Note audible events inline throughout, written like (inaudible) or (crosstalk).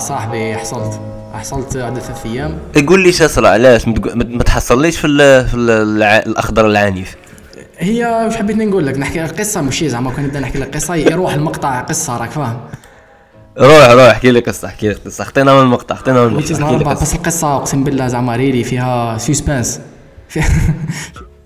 صاحبي حصلت. حصلت عدة ثلاث أيام. قول لي شاسرة علاش؟ ما تحصليش في ال في ال الع- الأخضر العنيف. هي واش حبيت نقول لك؟ نحكي قصة ماشي زعما كون نبدأ نحكي لك قصة يروح المقطع قصة راك فاهم؟ روح روح احكي لي قصة احكي لي قصة. خطينا من المقطع خطينا من المقطع نهار احكي لي بعد بس. القصة أقسم بالله زعما really فيها suspense (laughs)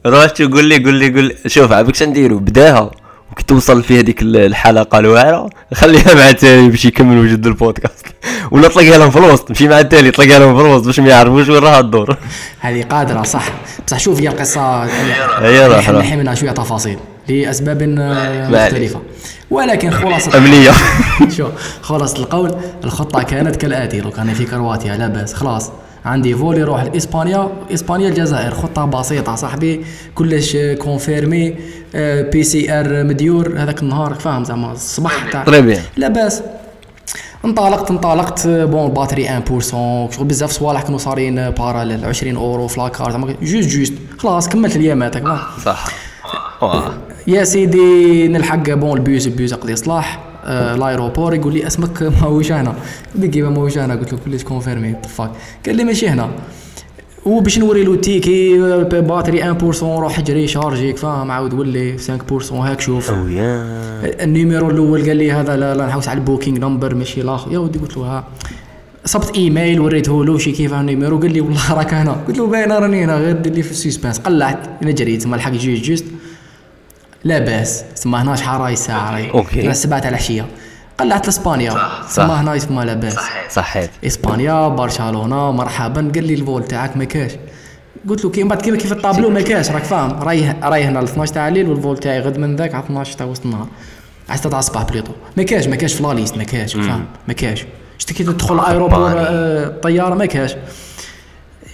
روح شو قول لي قول لي قول لي. شوف عباك نديرو؟ بداها. وكي توصل في هذيك ال- الحلقة الواعرة. خليها مع التالي باش يكمل وجد البودكاست. ولا تلاقيها لهم في الوسط مشي مع التالي تلاقيها لهم في الوسط باش ما يعرفوش وين راها الدور. هذه قادرة صح. بصح شوف هي القصة هي راح-. نحي منها شوية تفاصيل لأسباب آه، مختلفة. ولكن خلاصه أمنية. (laughs) شوف خلاص القول الخطة كانت كالآتي لو كان في كرواتيا لاباس خلاص. عندي فولي يروح لاسبانيا إسبانيا الجزائر خطة بسيطة صاحبي كلش كونفيرمي بي سي ار مديور. هذاك النهار فاهم زعما الصباح تاع طري بيان لاباس انطلقت انطلقت. بون الباتري 1% شغل بزاف صوالح كانوا صارين باراليل 20 اورو في لاكار زعما جوست جوست خلاص كملت اليامات صح. يا سيدي نلحق بون البيوس البيوس قد يصلح آه لايروبور يقول لي اسمك ماهوش هنا كيما ماهوش هنا قلت له كلش كونفيرمي طفاك قال لي ماشي هنا. وباش نوري له تيكي آه، باتري 1% روح اجري شارجيك فاهم عاود ولي 5% هاك شوف. النيميرو الأول قال لي هذا لا, لا نحوس على البوكينج نمبر ماشي الآخر يا ودي قلت له ها. صبت ايميل وريته له شي كيف النيميرو؟ قال لي والله (laughs) راك هنا. قلت له باين راني هنا غير دير لي في السسبانس قلعت أنا جريت تما الحق جوست جوست لا بأس. تما هنا شحال راهي الساعة راهي أوكي. هنا السبعة تاع العشيه قلعت لاسبانيا صح. تما هنا تما لا بأس. صحيت إسبانيا برشلونة مرحبا. قال لي الفول تاعك ما كاش. قلت له كي من بعد كيما كيف الطابلو ما كاش راك فاهم. راي راي هنا ل 12 تاع الليل والفول تاعي غد من ذاك على 12 تاع وسط النهار. على 6 تاع الصباح بليطو. ما كاش ما كاش في لا ليست ما كاش فاهم. ما كاش. شفت كي تدخل الايروبور طبعاً. آه، الطياره ما كاش.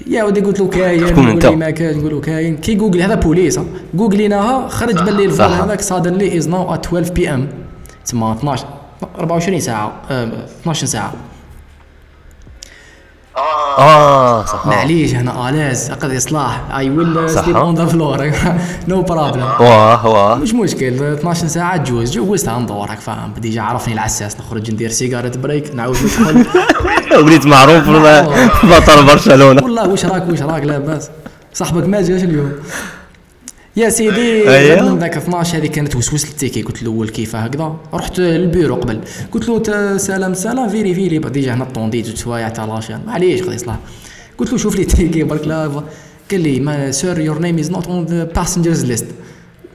يا ودي قلت له كاين أنت؟ لي ما كاين نقول له كاين كي جوجل هذا بوليس ها. جوجليناها خرج باللي الفول صح. هذاك سادنلي از ناو ات 12 بي ام تسمى 12 24 ساعة آه، 12 ساعة آه صح. معليش هنا الاز قد إصلاح. اي ويل. سليب اون ذا فلور no problem واه واه مش مشكل. 12 ساعة تجوز. جوزتها ندور راك فاهم؟ déjà عرفني العساس. نخرج ندير سيجارة برك نعاود ندخل. (laughs) وليت معروف مطار (laughs) برشلونة. والله واش راك واش راك لاباس صاحبك ما جاش اليوم؟ يا سيدي أيوه. من ذاك 12 هذه كانت وسوس ال ticket قلت له الأول كيف هكذا؟ رحت للبيرو قبل. قلت له سلام سلام very very. déjà هنا attendéت زوج سوايع تاع la chaîne. معليش خذي صلاح قلت له شوف لي تيكي برك لا قال لي ما سير يور نيم از نوت اون ذا باسنجرز ليست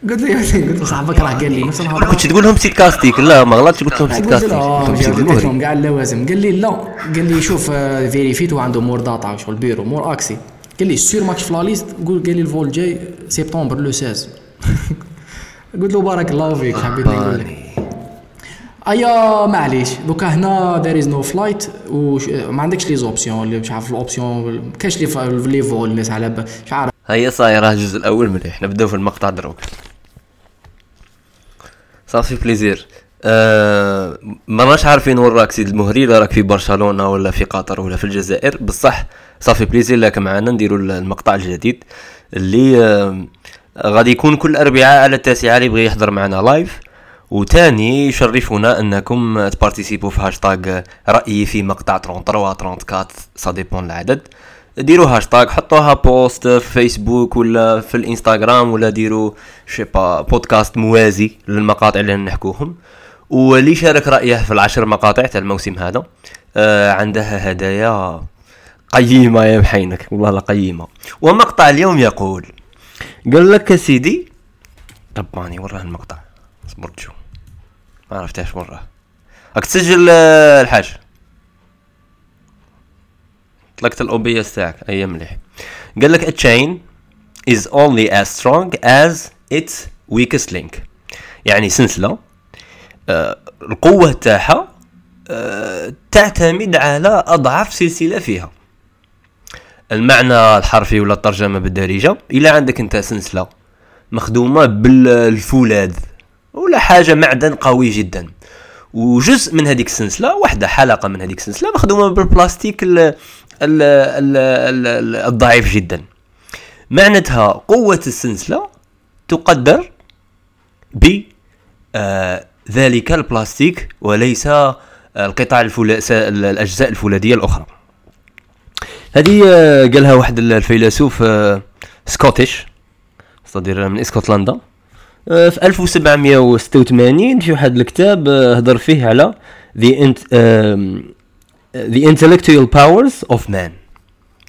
قلت له قلت له صاحبك راه قال لي. (laughs) نفس ما كنتش تقول لهم سيت كاستيك لا ما غلطتش قلت لهم سيت قلت كاستيك له قلت لهم آه، قلت لهم كاع اللوازم. قال لي لا. قال لي شوف آه، فيريفيت وعنده مور داتا شغل بيرو مور اكسي قال لي سير ماكش في لا ليست قول قال لي الفول جاي سبتمبر لو 16 قلت له بارك الله فيك حبيت نقول لك أيا معليش. دوكا هنا ذير از نو فلايت وما عندكش لي زوبسيون اللي مش عارف الاوبسيون كاش لي les vols الناس على مش عارف. هيا صاير الجزء الأول مليح نبداو في المقطع دروك. ça fait plaisir آه ما راش عارفين وين راك سيد المهري لا راك في برشلونة ولا في قطر ولا في الجزائر بصح ça fait plaisir لك معنا نديروا المقطع الجديد اللي آه غادي يكون كل أربعاء على التاسعة اللي يبغي يحضر معنا live وتاني يشرفنا أنكم تparticipiوا في هاشتاغ رأيي في مقطع 33 34 ça dépend العدد. ديروا هاشتاغ حطوها post في فيسبوك ولا في الإنستغرام ولا ديروا شي با بودكاست موازي للمقاطع اللي نحكوهم واللي شارك رأيه في العشر مقاطع تاع الموسم هذا. آه عندها هدايا قيمة يا محينك والله لا قيمة. ومقطع اليوم يقول قال لك سيدي رباني وراه المقطع. اصبر تشوف. ما عرفتهاش وراه راك تسجل آه، الحاج. طلقت الاو اس تاعك. أي مليح. قال لك a chain is only as strong as its weakest link. يعني سلسلة آه القوة تاعها آه تعتمد على اضعف سلسلة فيها. المعنى الحرفي ولا الترجمة بالدارجة إلا عندك أنت سلسلة مخدومة بالفولاذ ولا حاجة معدن قوي جدا. وجزء من هذيك السلسلة واحدة حلقة من هذيك السلسلة مخدومة بالبلاستيك ال ال ال ال ال الضعيف جدا. معناتها قوة السلسلة تقدر ب آه ذلك البلاستيك وليس القطع الفولا الأجزاء الفولاذيه الأخرى. هذه آه، قالها واحد الفيلسوف آه، Scottish صدير من إسكتلندا. آه، في 1786 في واحد الكتاب هضر فيه على int, the intellectual powers of man.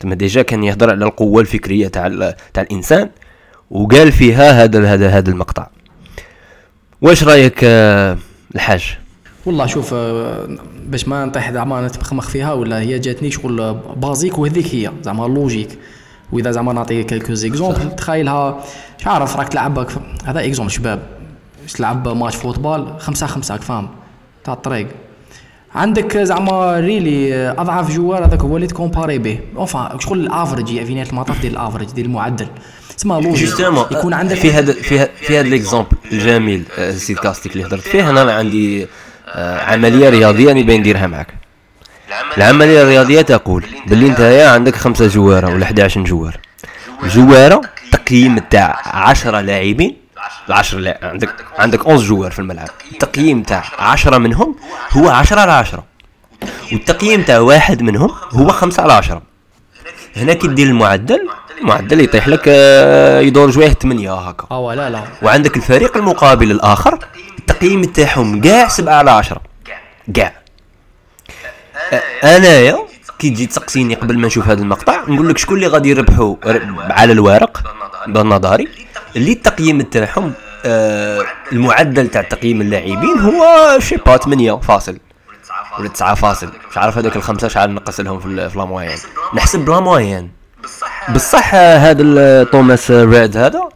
تما déjà كان يهضر على القوة الفكرية تاع تاع الإنسان وقال فيها هذا هذا هذا المقطع. واش رايك الحاج؟ والله شوف آه، باش ما نطيح زعما نتمخمخ فيها ولا هي جاتني شغل basique وهذيك هي زعما logique. وإذا زعما نعطي quelques exemples (laughs) تخيلها مش عارف راك تلعب هذا exemple شباب. تلعب match football خمسة خمسة فاهم تاع الطريق. عندك زعما really أضعف joueur هذاك هو اللي تcomparي به. enfin شغل ال average في نهايه المطاف ديال ال average ديال المعدل. تسمى logique يكون عندك في هذا في هذا في هذا l'exemple الجميل سيد كاستيك اللي هضرت فيه أنا عندي آه، عملية رياضية نبي نديرها معك العملية الرياضية تقول باللي انت عندك خمسة جوارة ولا 11 جوار. جوارة تقييم تاع 10 لاعبين العشر لا عندك عندك 11 جوار في الملعب. التقييم تاع 10 منهم هو 10 على 10 والتقييم تاع واحد منهم هو 5 على 10 هنا كي دير المعدل المعدل يطيح لك آه، يدور شوية 8 هكا. آه لا لا. وعندك الفريق المقابل الآخر التقييم تاعهم كاع 7 على 10 كاع انايا كي تجي تسقسيني قبل ما نشوف هذا المقطع نقول لك شكون اللي غادي يربحوا على الورق بالنظري اللي التقييم تاعهم آه المعدل تاع تقييم اللاعبين هو شي با 8 فاصل. ولا 9 فاصل. مش عارف هذوك الخمسة شحال نقص لهم في la moyenne. نحسب la moyenne. بصح هذا توماس ريد هذا.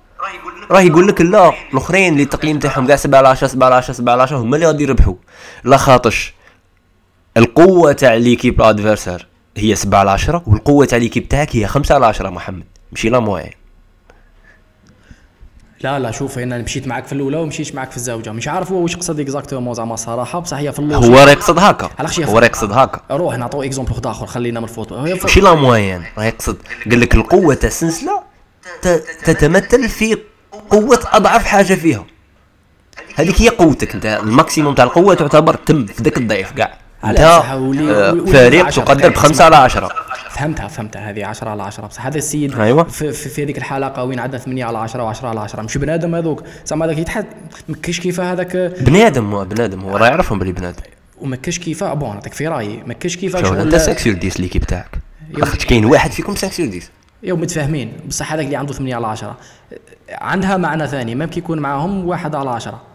راه يقول لك لا الأخرين اللي التقييم تاعهم كاع 7 على 10 7 على 10 7 على 10 هما اللي غادي يربحوا. لا خاطش. القوة تاع l'équipe adversaire هي 7 على 10 والقوة تاع l'équipe تاعك هي 5 على 10 محمد. ماشي la moyenne لا لا شوف أنا مشيت معك في الأولى ومشيت معك في الزوجه مش عارف هو واش قصد exactement زعما صراحة بصح هي في ال logique هو راه يقصد هكا. هو راه يقصد هكا. روح نعطيو exemple واحد آخر خلينا من ال foot. ماشي la moyenne راه يقصد قال لك القوة تاع السلسله تتمثل في قوة أضعف حاجة فيها. هذيك هي قوتك انت ال maximum تاع القوة تعتبر تم في ذاك الضعيف كاع انت آه، فريق تقدر بخمسة على عشرة. فهمتها فهمتها. هذه 10 على 10 بصح هذا السيد أيوة. في, في, في هذيك الحلقة وين عندنا 8 على 10 و10 على 10 مش بنادم هذوك. زعما هذاك يتحد ما كاش كيف هذاك. بنادم هو بنادم هو. راه يعرفهم بلي بنادم. وما كاش كيف bon نعطيك في رأيي. ما كاش كيف شغل أنت 5 sur 10 l'équipe تاعك كاين واحد فيكم 5 sur 10 يو متفاهمين. بصح هذاك اللي عنده 8 على 10 عندها معنى ثاني. ممكن يكون معاهم واحد على 10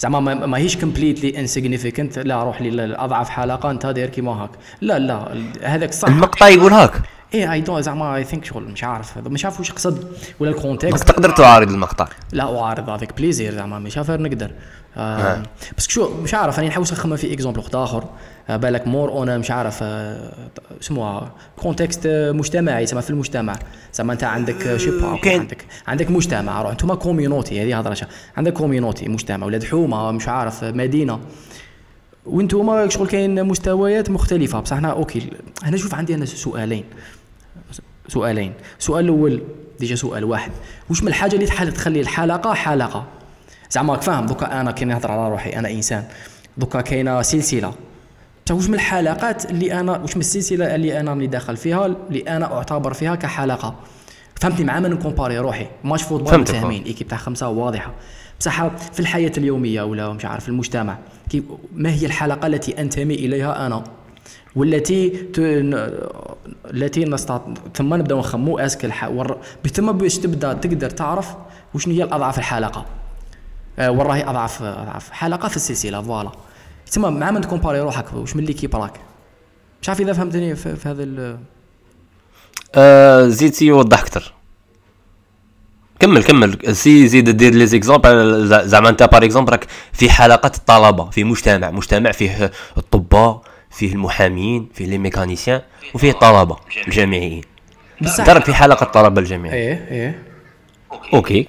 زعما ما هيش completely insignificant لا روح لاضعف حلقة أنت داير كيما هاك. لا لا هذاك صح. المقطع يقول هاك. إيه I don't زعما I think شغل مش عارف مش عارف واش قصد ولا ال context تقدر تعارض المقطع. لا أعارض هذاك plaisir زعما مش عارف نقدر. آه نعم. بس شو مش عارف أنا نحوس نخمم في exemple واحد آخر. آه بالك مور أنا مش عارف آه اسمها context مجتمعي زعما في المجتمع. زعما أنت عندك شيبا عندك عندك مجتمع روح أنتم community هذه هضرة عندك community مجتمع ولاد حومة مش عارف مدينة. وأنتم شغل كاين مستويات مختلفة. بصح إحنا okay هنا شوف عندي أنا سؤالين. سؤالين. السؤال الأول déjà سؤال واحد. واش من الحاجة اللي تحل تخلي الحلقة حلقة؟ زعما راك فاهم donc أنا كي نهضر على روحي أنا إنسان. donc كاينة سلسلة. واش من الحلقات اللي أنا واش من السلسلة اللي أنا راني داخل فيها اللي أنا أعتبر فيها كحلقة؟ فهمتني مع من نcomparي روحي. match football متفاهمين équipe تاع خمسة واضحة. بصح في الحياة اليومية ولا مش عارف المجتمع ما هي الحلقة التي أنتمي إليها أنا؟ والتي ت... التي نستطيع ثم نبدأ نخممو est-ce que الح... ور... ثم باش تبدأ تقدر تعرف وش هي الاضعف الحلقة آه وراهي اضعف اضعف حلقه في السلسلة voilà. ثم مع من تكومباري روحك واش من l'équipe راك؟ مش عارف إذا فهمتني في, في هذا ال آه زيد سي يوضح أكثر كمل كمل. سي زيد دير les exemples زعما أنت par exemple راك في حلقة الطلبة في مجتمع. مجتمع فيه الأطباء فيه المحامين فيه les mécaniciens وفيه الطلبة الجامعيين. بصح. راك في حلقة الطلبة الجامعيين إيه إيه. OK.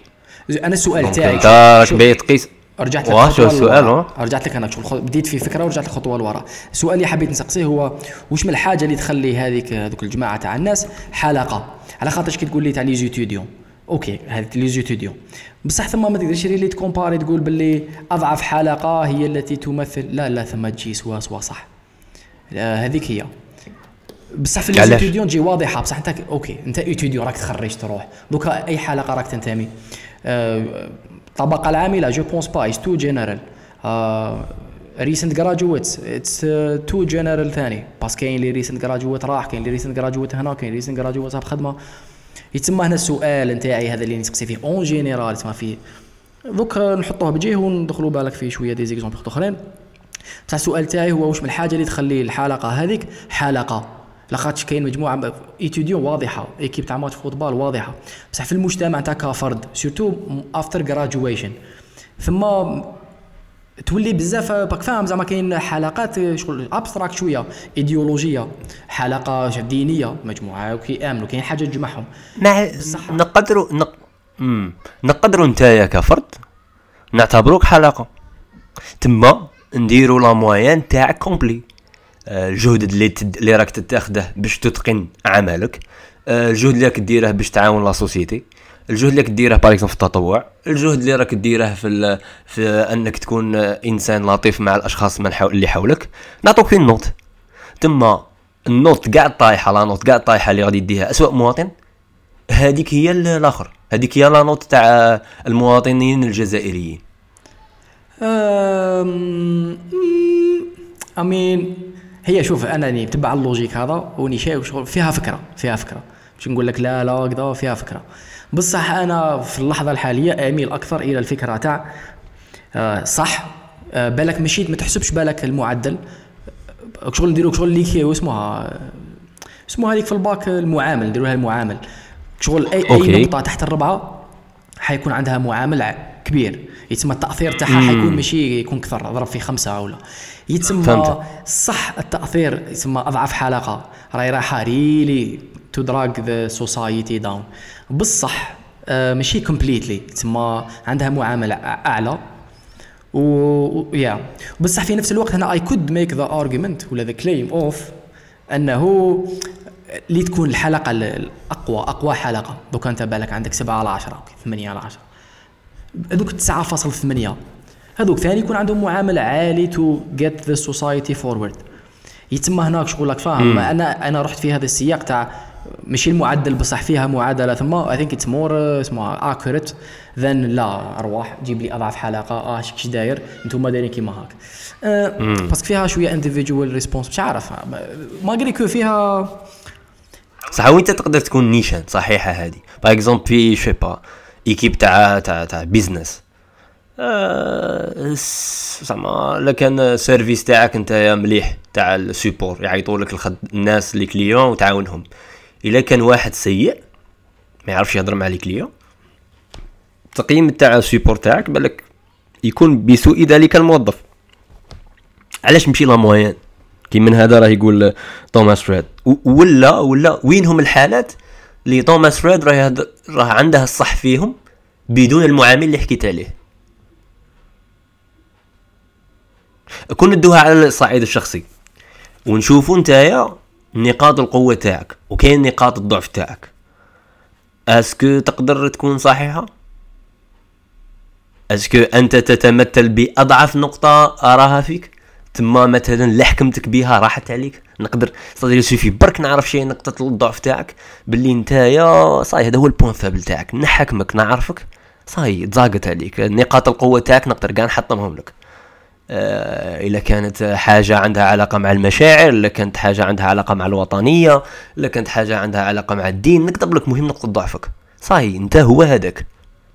أنا السؤال تاعي أنت راك باغي تقيس. رجعت لك خطوة السؤال رجعت لك أنا شغل بديت في فكرة ورجعت خطوه لورا. السؤال اللي حبيت نسقسيه هو واش من الحاجة اللي تخلي هذيك هذوك الجماعة تاع الناس حلقة؟ على خاطرش كي تقول لي تاع les étudiants OK هذه les étudiants بصح ثم ما تقدرش اللي تكومباري تقول باللي أضعف حلقة هي التي تمثل لا لا ثم تجي سوا سوا صح. هذيك هي. بصح في علاش؟ الاستوديون تجي واضحة بصح أنت OK أنت étudiant راك تخرج تروح. donc أي حلقة راك تنتمي. آه، الطبقه العاملة je pense pas it's too general. recent graduates it's too general ثاني. parce que كاين اللي recent graduate راح كاين اللي recent graduate هنا كاين recent graduate بخدمة. يتسمى هنا السؤال نتاعي هذا اللي نسقسي فيه en général تسمى فيه. دوك نحطوه بجيه وندخلوا بالك فيه شوية des exemples أخرين. بصح السؤال تاعي هو واش من الحاجة اللي تخلي الحلقة هذيك حلقة؟ لاخاطش كاين مجموعة étudiants واضحة équipe تاع match football واضحة. بصح في المجتمع تاع كفرد surtout after graduation ثم تولي بزاف باك فاهم زعما كاين حلقات شغل abstract شوية ايديولوجيه حلقة دينية مجموعة كيامنوا كاين حاجة تجمعهم. مع نقدروا نق... نقدروا نتايا كفرد؟ نعتبروك حلقة. تما نديروا la moyenne تاعك complète. آه، الجهد اللي تد... اللي راك تتاخده باش تتقن عملك. آه، الجهد اللي راك ديره باش تعاون la société. الجهد اللي راك ديره par في التطوع. الجهد اللي راك ديره في ال... في انك تكون إنسان لطيف مع الأشخاص من حو... اللي حولك. نعطوك في ال note تما ال note كاع طايحه la note كاع طايحه اللي غادي يديها اسوء مواطن هذيك هي ال- الآخر. هذيك هي la note تاع المواطنين الجزائريين. أمين. هي شوف أنا راني متبع ال logique هذا وني شايف شغل فيها فكرة فيها فكرة. مش نقول لك؟ لا لا كذا فيها فكرة. بصح أنا في اللحظة الحالية أميل أكثر إلى الفكرة تاع آه، صح. آه، بالك مشيت ما تحسبش بالك المعدل. شغل نديرو شغل اللي كي اسمها اسمها هذيك في الباك المعامل. نديرو لها المعامل. شغل اي OK. اي نقطة تحت الربعة حيكون عندها معامل كبير. يتسمى التأثير تاعها حيكون ماشي يكون كثر اضرب في خمسة ولا فهمت. صح التأثير يتسمى أضعف حلقة. راهي رايحة really to drag the society down بصح ماشي completely تسمى عندها معاملة أعلى. و yeah بصح في نفس الوقت هنا I could make the argument ولا the claim of أنه اللي تكون الحلقة ال- الأقوى أقوى حلقة. دوك أنت بالك عندك 7 على 10 OK، 8 على 10 هذوك 9.8 هذوك ثاني يكون عندهم معامل عالي to get the society forward يتم هناك شغل لك فاهم؟ أنا أنا رحت في هذا السياق تاع ماشي المعدل بصح فيها معادلة ثم I think it's more اسمها accurate ذن لا أرواح جيب لي أضعف حلقة آه شكش داير؟ أنتم دايرين كيما هاك. أه باسكو فيها شوية انديفيدوال ريسبونس مش عارف. ماغري كو فيها. صح وإنت تقدر تكون نيشان صحيحة هذه. باغ اكزومبل في شي با ايكيب تاع تاع تاع بيزنس س- زعما الا كان سيرفيس تاعك انت مليح تاع السيبور يعيطوا لك الخد... الناس لي كليون وتعاونهم. إلا كان واحد سيء ما يعرفش يهضر مع les clients التقييم تاع ال support تاعك بالك يكون بسوء ذلك الموظف. علاش نمشي لا كي من هذا راه يقول توماس فريد ولا ولا وينهم الحالات؟ اللي توماس فريد راه راه عنده الصح فيهم بدون المعامل اللي حكيت عليه. كون ندوها على الصعيد الشخصي. ونشوفوا نتايا نقاط القوة تاعك. وكاين نقاط الضعف تاعك. est-ce que تقدر تكون صحيحة؟ est-ce que أنت تتمثل بأضعف نقطة أراها فيك؟ تما مثلا اللي حكمتك بها راحت عليك. نقدر صديقي سوفي برك نعرف شي نقطة الضعف تاعك باللي نتايا صاي هذا هو ال point faible تاعك. نحكمك نعرفك صاي تزاقت عليك. نقاط القوة تاعك نقدر كاع نحطمهم لك. آه، إلا كانت حاجة عندها علاقة مع المشاعر إلا كانت حاجة عندها علاقة مع الوطنية إلا كانت حاجة عندها علاقة مع الدين نكتب لك مهم نقطة ضعفك. صاي أنت هو هذاك.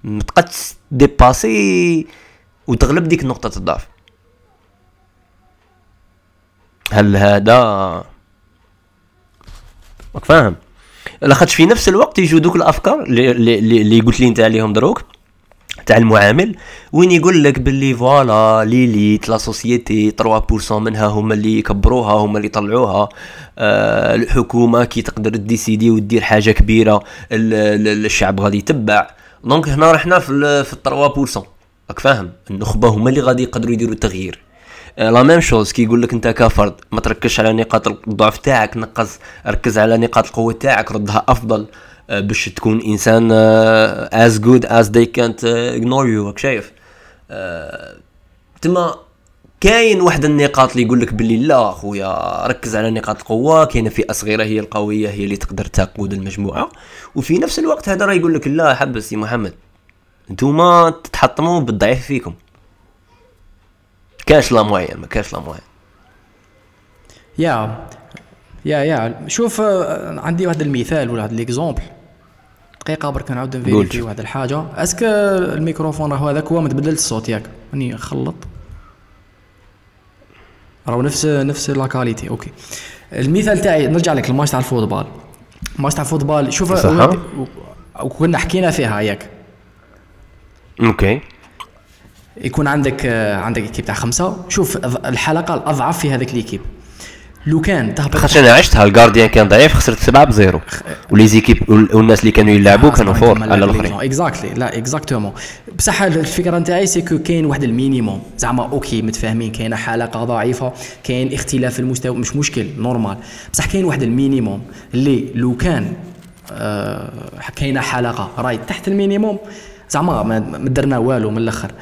ما تبقاش ديباسي وتغلب ديك نقطة الضعف. هل هذا راك فاهم. لاخاطش في نفس الوقت يجوا دوك الأفكار اللي, اللي, قلت لي انت عليهم دروك تاع المعامل وين يقول لك باللي voilà l'élite la société 3% منها هما اللي يكبروها هما اللي يطلعوها. آه الحكومة كي تقدر تديسيدي ودير حاجة كبيرة ال- ال- الشعب غادي يتبع. donc هنا رحنا في ال- في 3% راك فاهم. النخبة هما اللي غادي يقدروا يديروا التغيير. la même chose كي يقول لك أنت كفرد ما تركزش على نقاط الضعف تاعك نقص ركز على نقاط القوة تاعك ردها أفضل آه، باش تكون إنسان آه، as good as they آه، ignore you راك شايف؟ آه، تما كاين واحد النقاط اللي يقول لك باللي لا خويا ركز على نقاط القوة كاينة فئة صغيرة هي القوية هي اللي تقدر تقود المجموعة. وفي نفس الوقت هذا راه يقول لك لا حبس يا محمد انتوما تتحطموا بالضعيف فيكم. كاش لا موين ما كاش لا موين. يا يا يا. شوف آه، عندي واحد المثال ولا واحد l'exemple دقيقة برك نعاود ن vérifier واحد الحاجة. est-ce que الميكروفون راه هذاك هو ما الصوت ياك. راني نخلط راهو نفس نفس la qualité OK. المثال تاعي نرجع لك الماتش تاع ال football. الماتش تاع ال football شوف. وكنا حكينا فيها ياك. OK. يكون عندك آه، عندك équipe تاع خمسة. شوف الحلقة الأضعف في هذيك l'équipe لو كان تهبط خاطر أنا عشتها ال gardien كان ضعيف؟ خسرت سبعة ب zéro. و les équipes والناس اللي كانوا يلعبوا كانوا forts على الآخرين. exactly لا exactement بصح الفكرة نتاعي c'est كاين واحد ال minimum. زعما OK متفاهمين كاينة حلقة ضعيفة كاين اختلاف في المستوى مش مشكل normal بصح كاين واحد ال minimum اللي لو كان آه كاينة حلقة راي تحت ال minimum. زعما ما درنا والو من الأخر.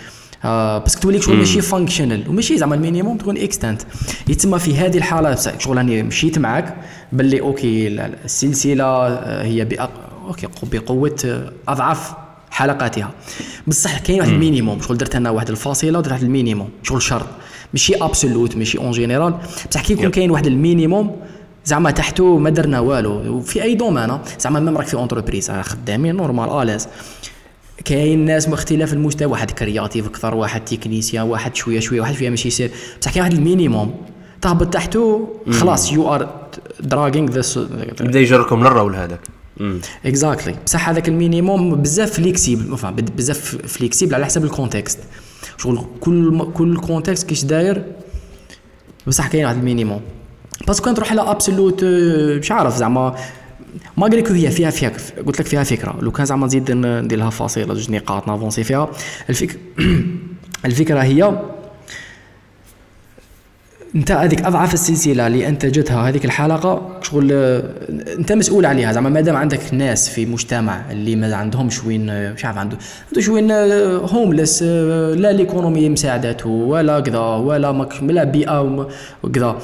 آه parce que تولي شغل ماشي functional وماشي زعما ال minimum تكون extent يتسمى في هذه الحالة شغل راني مشيت معاك باللي OK السلسلة آه، هي بأق... OK بقوة آه، أضعاف حلقاتها. بصح كاين واحد ال minimum شغل درت أنا واحد الفاصلة ودرت واحد ال minimum شغل شرط. ماشي absolute ماشي en général بصح كي يكون كاين واحد ال minimum زعما تحته ما درنا والو. في أي domaine زعما même راك في entreprise خدامين normal à l'aise كاين ناس مختلف المستوى. واحد créatif أكثر واحد technicien واحد شوية شوية واحد فيها ماشي يصير بصح كاين واحد ال minimum. تهبط تحته خلاص you are dragging this بدا يجركم للور هذاك. exactly بصح هذاك ال minimum بزاف flexible بزاف flexible على حسب ال contexte شغل كل كل contexte كيش داير بصح كاين واحد ال minimum. parce que كان تروح على absolute مش عارف زعما ما لك هي فيها فيها قلت لك فيها فكرة. لو كان زعما نزيد ندير لها فاصلة جوج نقاط ن avancer فيها. الفكرة (clears throat) الفكرة هي انت هذيك أضعف السلسلة اللي انتجتها هذيك الحلقة شغل انت مسؤول عليها. زعما مادام عندك ناس في مجتمع اللي ما عندهمش وين مش عارف عنده عنده شوين homeless لا l'économie مساعدته ولا كذا ولا لا بيئة وكذا.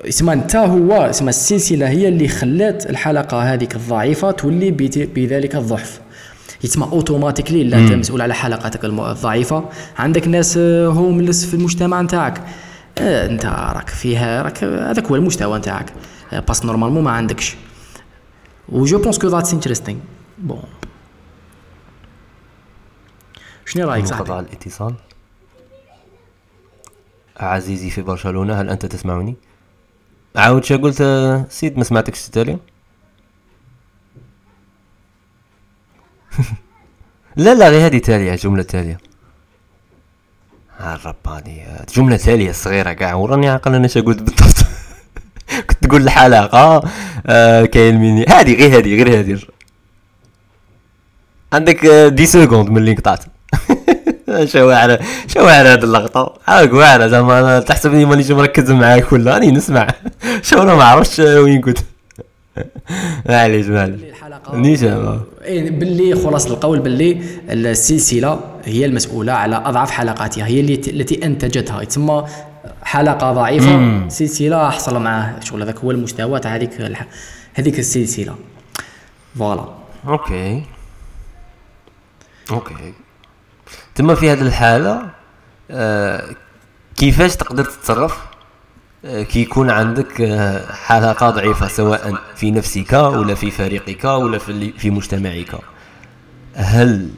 اسمها انت هو اسمها السلسلة هي اللي خلات الحلقة هذيك الضعيفة تولي بذلك الضعف. يتسمى automatically لا أنت مسؤول على حلقاتك الضعيفة. عندك ناس homeless في المجتمع نتاعك. آه انت راك فيها راك هذاك هو المستوى نتاعك. parce que normalement ما عندكش. و je pense que that's interesting بون شنو رأيك صاحبي؟ قطع الاتصال. عزيزي في برشلونة هل أنت تسمعني؟ عاود شا قلت سيد ما سمعتكش التالي (laughs) لا لا غير هذه تالية جملة تالية. الرب هذه جملة تالية صغيرة كاع وراني عاقل أنا شا قلت بالضبط. (laughs) كنت تقول الحلقة آه كاين ميني هذه غير هذه غير هذه. عندك دي سكوند من اللي قطعت (laughs) شو على شو على هذه اللقطة. عاق واعره زعما تحسبني مانيش مركز معاك ولا. راني نسمع. (laughs) شو أنا ما عرفتش وين كنت. (laughs) معليش معليش. نيش إيه باللي خلاص القول باللي السلسلة هي المسؤولة على أضعف حلقاتها. هي اللي التي أنتجتها. تسمى حلقة ضعيفة. سلسلة حصل معاه شغل. هذاك هو المستوى تاع هذيك هذيك السلسلة. voilà. OK. OK. تما في هذه الحالة آه كيفاش تقدر تتصرف؟ آه كي يكون عندك آه حلقة ضعيفة سواء في نفسك ولا في فريقك ولا في مجتمعك. هل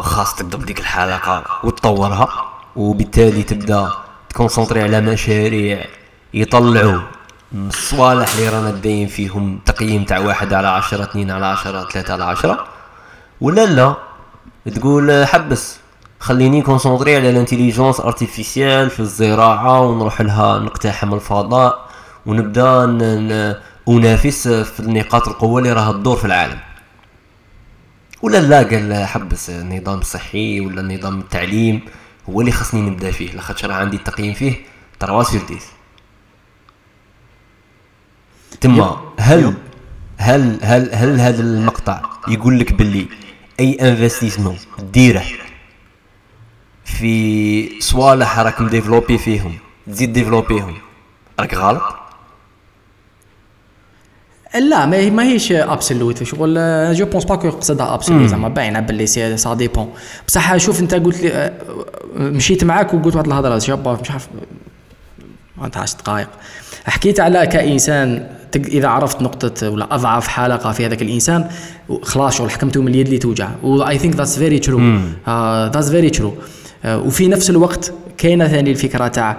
خاص تبدا بديك الحلقة وتطورها وبالتالي تبدأ ت concentrer على مشاريع يطلعوا الصوالح اللي رانا داين فيهم تقييم تاع واحد على عشرة اثنين على عشرة ثلاثة على عشرة؟ ولا لا؟ تقول حبس خليني concentrer على ال intelligence artificielle في الزراعة ونروح لها نقتحم الفضاء ونبدأ أنافس في النقاط القوة اللي راها تدور في العالم. ولا لا؟ قال حبس النظام الصحي ولا النظام التعليم هو اللي خصني نبدأ فيه لاخاطش راه عندي التقييم فيه. 3 sur 10 تما هل هل هل هل هذا المقطع يقول لك باللي أي investissement ديرة في صوالح راك م développer فيهم تزيد développer هم. راك غلط؟ لا ما هي ماهيش absolute شغل je pense pas que قصدها absolute زعما باينة باللي c'est ça dépend بصح شوف أنت قلت لي آه، مشيت معاك وقلت واحد الهضرة شابه مش عارف ما 10 دقائق. حكيت على كإنسان إذا عرفت نقطة ولا أضعف حلقة في هذاك الإنسان خلاص شغل حكمته من اليد اللي توجع. و I think that's very true that's very true وفي نفس الوقت كاينة ثاني الفكرة تاع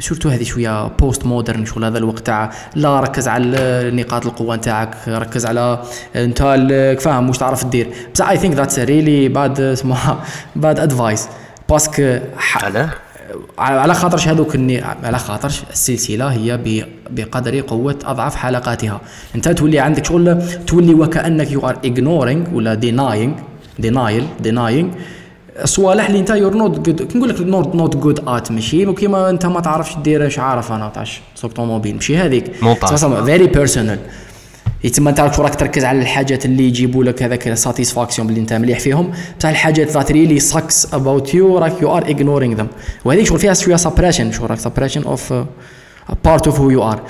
surtout هذه شوية postmodern شغل هذا الوقت تاع لا ركز على نقاط القوة نتاعك ركز على أنت فاهم واش تعرف دير بصح I think that's really bad اسمها (laughs) bad advice parce que علاه على خاطرش هذوك على خاطرش السلسلة هي بقدر قوة اضعف حلقاتها. أنت تولي عندك شغل تولي وكأنك you are ignoring ولا denying denial denying صوالح اللي أنت you're not good كي نقول لك not not good at ماشي كيما أنت ما تعرفش دير اش عارف أنا تاع سوق طوموبيل ماشي هذيك. very personal يتم انت راك تركز على الحاجات اللي يجيبوا لك هذاك ال satisfaction باللي انت مليح فيهم. بصح الحاجات that really sucks about you راك you are ignoring them وهذيك شغل فيها شوية suppression شغل راك suppression of part of who you are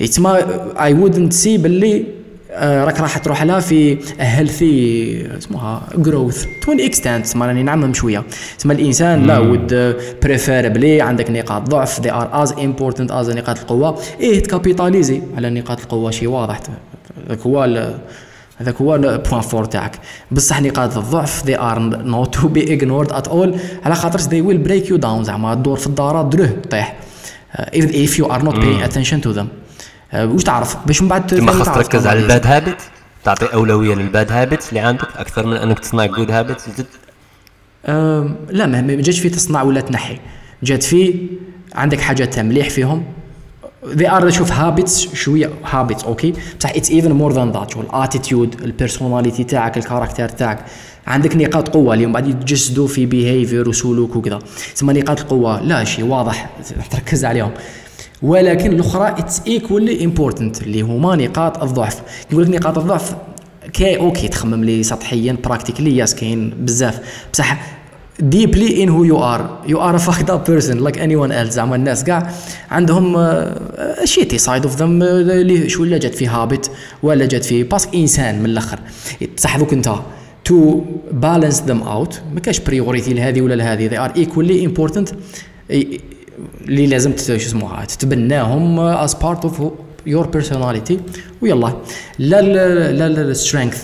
يتما I wouldn't say باللي راك راح تروح لها في healthy اسمها growth to an extent تسمى راني نعمم شوية. تسمى الإنسان لا would preferably عندك نقاط ضعف they are as important as نقاط القوة. إيه ت capitaliser على نقاط القوة شي واضح. هذاك هو هذاك هو ال point fort تاعك. بصح نقاط الضعف they are not to be ignored at all. على خاطر they will break you down زعما الدور في الدارات دروه طيح. Uh, if you are not paying attention to them. Uh, واش تعرف؟ باش من بعد ما خاص تركز على ال bad habit تعطي أولوية لل bad habit اللي عندك أكثر من أنك تصنع good habit لا ما جاتش في تصنع ولا تنحي. جات في عندك حاجات مليح فيهم. They are شوف habits شوية habits okay بصح it's even more than that شغل ال attitude ال personality تاعك ال character تاعك. عندك نقاط قوة اللي بعد يتجسدوا في behavior وسلوك وكذا. تسمى نقاط القوة لا شيء واضح (laughs) تركز عليهم. ولكن الأخرى it's equally important اللي هما نقاط الضعف. نقول لك نقاط الضعف كي okay تخمم لي سطحيا practically yes كاين بزاف. بصح deeply in who you are. You are a fucked up person like anyone else. زعما الناس كاع عندهم shitty side of them اللي شو ولا جات فيه habit ولا جات فيه parce que انسان من الأخر. بصح دوك انت. to balance them out ما كاش priority لهذه ولا لهذه. They are equally important. اللي لازم شو اسمها تتبناهم as part of your personality. ويلا. لا لا لا strength.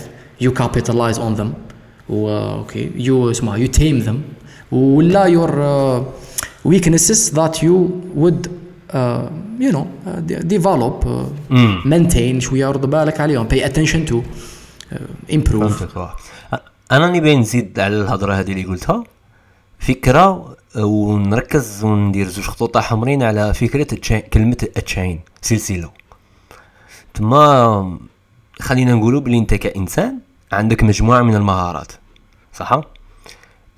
You capitalize on them. okay you اسمها you tame them ولا your weaknesses that you would you know develop maintain شوية. رد بالك عليهم. pay attention to improve أنا نبي نزيد على الهضرة هذه اللي قلتها. فكرة ونركز وندير زوج خطوط حمرين على فكرة كلمة a chain سلسلة. تما خلينا نقولوا بلي أنت كإنسان عندك مجموعة من المهارات. صح؟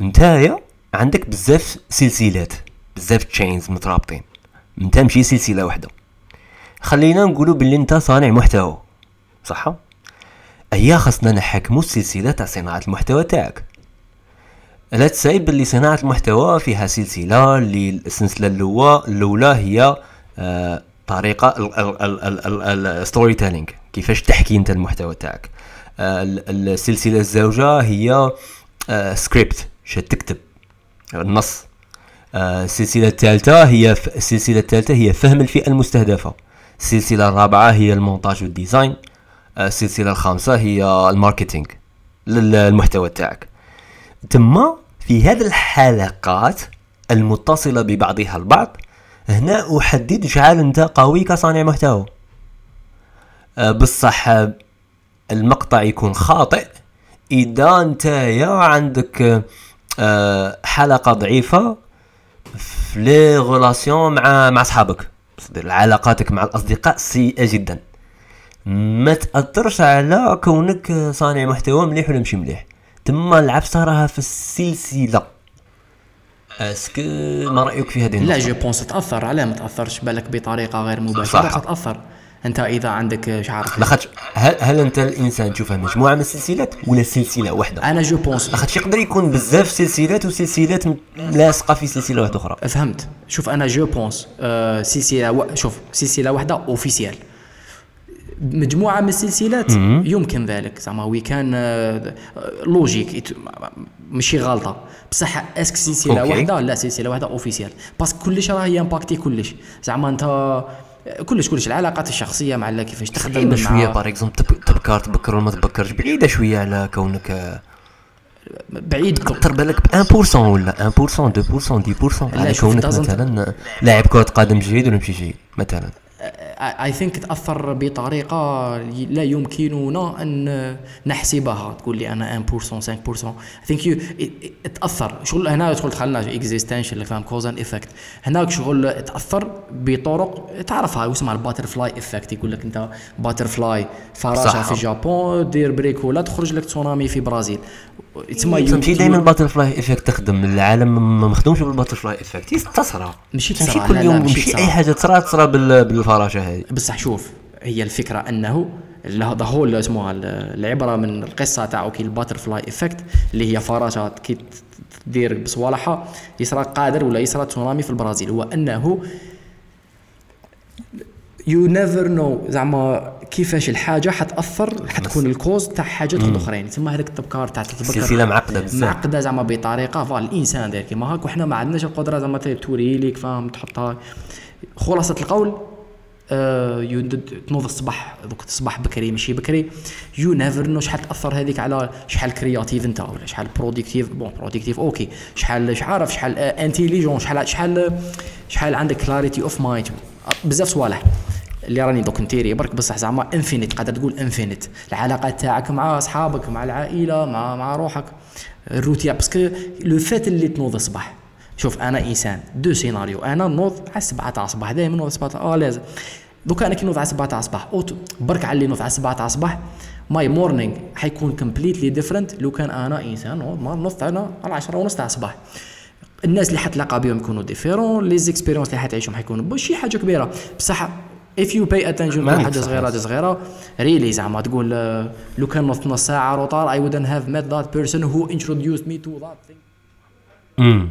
نتايا عندك بزاف سلسلات بزاف تشينز مترابطين. انت ماشي سلسلة واحدة خلينا نقولوا باللي انت صانع محتوى. صح؟ ايا خاصنا نحكموا السلسلة تاع صناعة المحتوى تاعك. لا تسعي باللي صناعة المحتوى فيها سلسلة اللي السلسلة الأولى هي آه طريقة ال storytelling كيفاش تحكي انت المحتوى تاعك. السلسلة الزوجة هي سكريبت آه، تكتب. النص. آه، السلسلة الثالثة هي السلسلة الثالثة هي فهم الفئة المستهدفة. السلسلة الرابعة هي المونتاج وال design. آه، السلسلة الخامسة هي ال marketing للمحتوى تاعك ثم في هذه الحلقات المتصلة ببعضها البعض هنا أحدد شحال أنت قوي كصانع محتوى. بصح المقطع يكون خاطئ. اذا انت يا عندك آه، حلقة ضعيفة في لي غولاسيون مع مع أصحابك. علاقاتك مع الأصدقاء سيئة جدا. ما تأثرش على كونك صانع محتوى مليح ولا مش مليح. تما العبسه راها في السلسلة. est-ce que ما رأيك في هذه لا je pense تأثر علاه ما تأثرش بالك بطريقة غير مباشرة تأثر. أنت إذا عندك شعرك لاخاطش هل, هل أنت الإنسان تشوفها مجموعه من السلسلات ولا سلسلة واحدة أنا je pense. لاخاطش يقدر يكون بزاف سلسلات وسلسلات لاصقة في سلسلة واحدة أخرى. فهمت. شوف أنا je pense آه سلسلة و... شوف سلسلة واحدة officielle مجموعة من السلسلات يمكن ذلك. زعما oui كان logique ماشي غلطة. بصح est-ce que سلسلة. واحدة لا سلسلة واحدة officielle parce que كلش راه ي impacter كلش. زعما أنت كلش كلش العلاقات الشخصية مع كيفاش تخدم بعيدة شوية par exemple تبكر تبكر ولا ما تبكرش بعيدة شوية على كونك آه، بعيد. تقدر بالك ب 1% ولا 1% 2% 10% على كونك مثلا لاعب كرة قدم جيد ولا ماشي جيد مثلا. I think تأثر بطريقة لا يمكننا أن نحسبها. تقول لي أنا 1% 5% I think you تأثر. شغل هنا شغل دخلنا existential فاهم cause and effect هناك شغل تأثر بطرق تعرفها اسمها ال butterfly effect يقول لك أنت butterfly فراشه. في الجابون دير بريك ولا تخرج لك تسونامي في برازيل. تسمى ماشي دائما ال butter fly effect تخدم. العالم ما مخدومش بال butterfly effect تصرى ماشي كل يوم ماشي. أي حاجة تصرى تصرى بال- بالفراشة. هذه بصح شوف هي الفكرة أنه هذا هو اللي اسمها ال- العبرة من القصة تاعو كي ال butterfly effect اللي هي فراشات كي تدير بصوالحها يصرى قادر ولا يصرى تسونامي في البرازيل. هو أنه you never know زعما كيفاش الحاجة حتأثر حتكون ال cause تاع حاجات أخرين. تسمى هذاك التبكار تاع تتبكر. السلسله معقدة بزاف. معقدة زعما بطريقة فال الإنسان داير كيما هاك وحنا ما عندناش القدرة زعما توري لك فاهم تحطها. خلاصة القول تنوض الصباح دوك الصباح بكري ماشي بكري. you never know شحال تأثر هذيك على شحال créatif أنت ولا شحال productif bon productif okay شحال عارف شحال intelligent شحال شحال شحال عندك clarity of mind بزاف صوالح. اللي راني دوك نتيري برك بصح زعما infinite قادر تقول infinite العلاقات تاعك مع أصحابك مع العائلة مع مع روحك. الروتين parce que le fait اللي تنوض الصباح. شوف أنا إنسان. deux scénarios. أنا نوض على 7 تاع الصباح. دائما نوض 7 تاع آه لازم. دوكا أنا كي نوض على 7 تاع الصباح برك على اللي نوض على 7 تاع الصباح my morning حيكون completely different لو كان أنا إنسان نوض نوض أنا على 10 ونص تاع الصباح. الناس اللي حتلاقى بهم يكونوا différents les expériences اللي حتعيشهم حيكونوا ماشي حاجة كبيرة. بصح if you pay attention ما لحاجه عندك صغيرة. صغيرة really زعما تقول آه، لو كان نص نص ساعة retard I wouldn't have met that person who introduced me to that thing. امم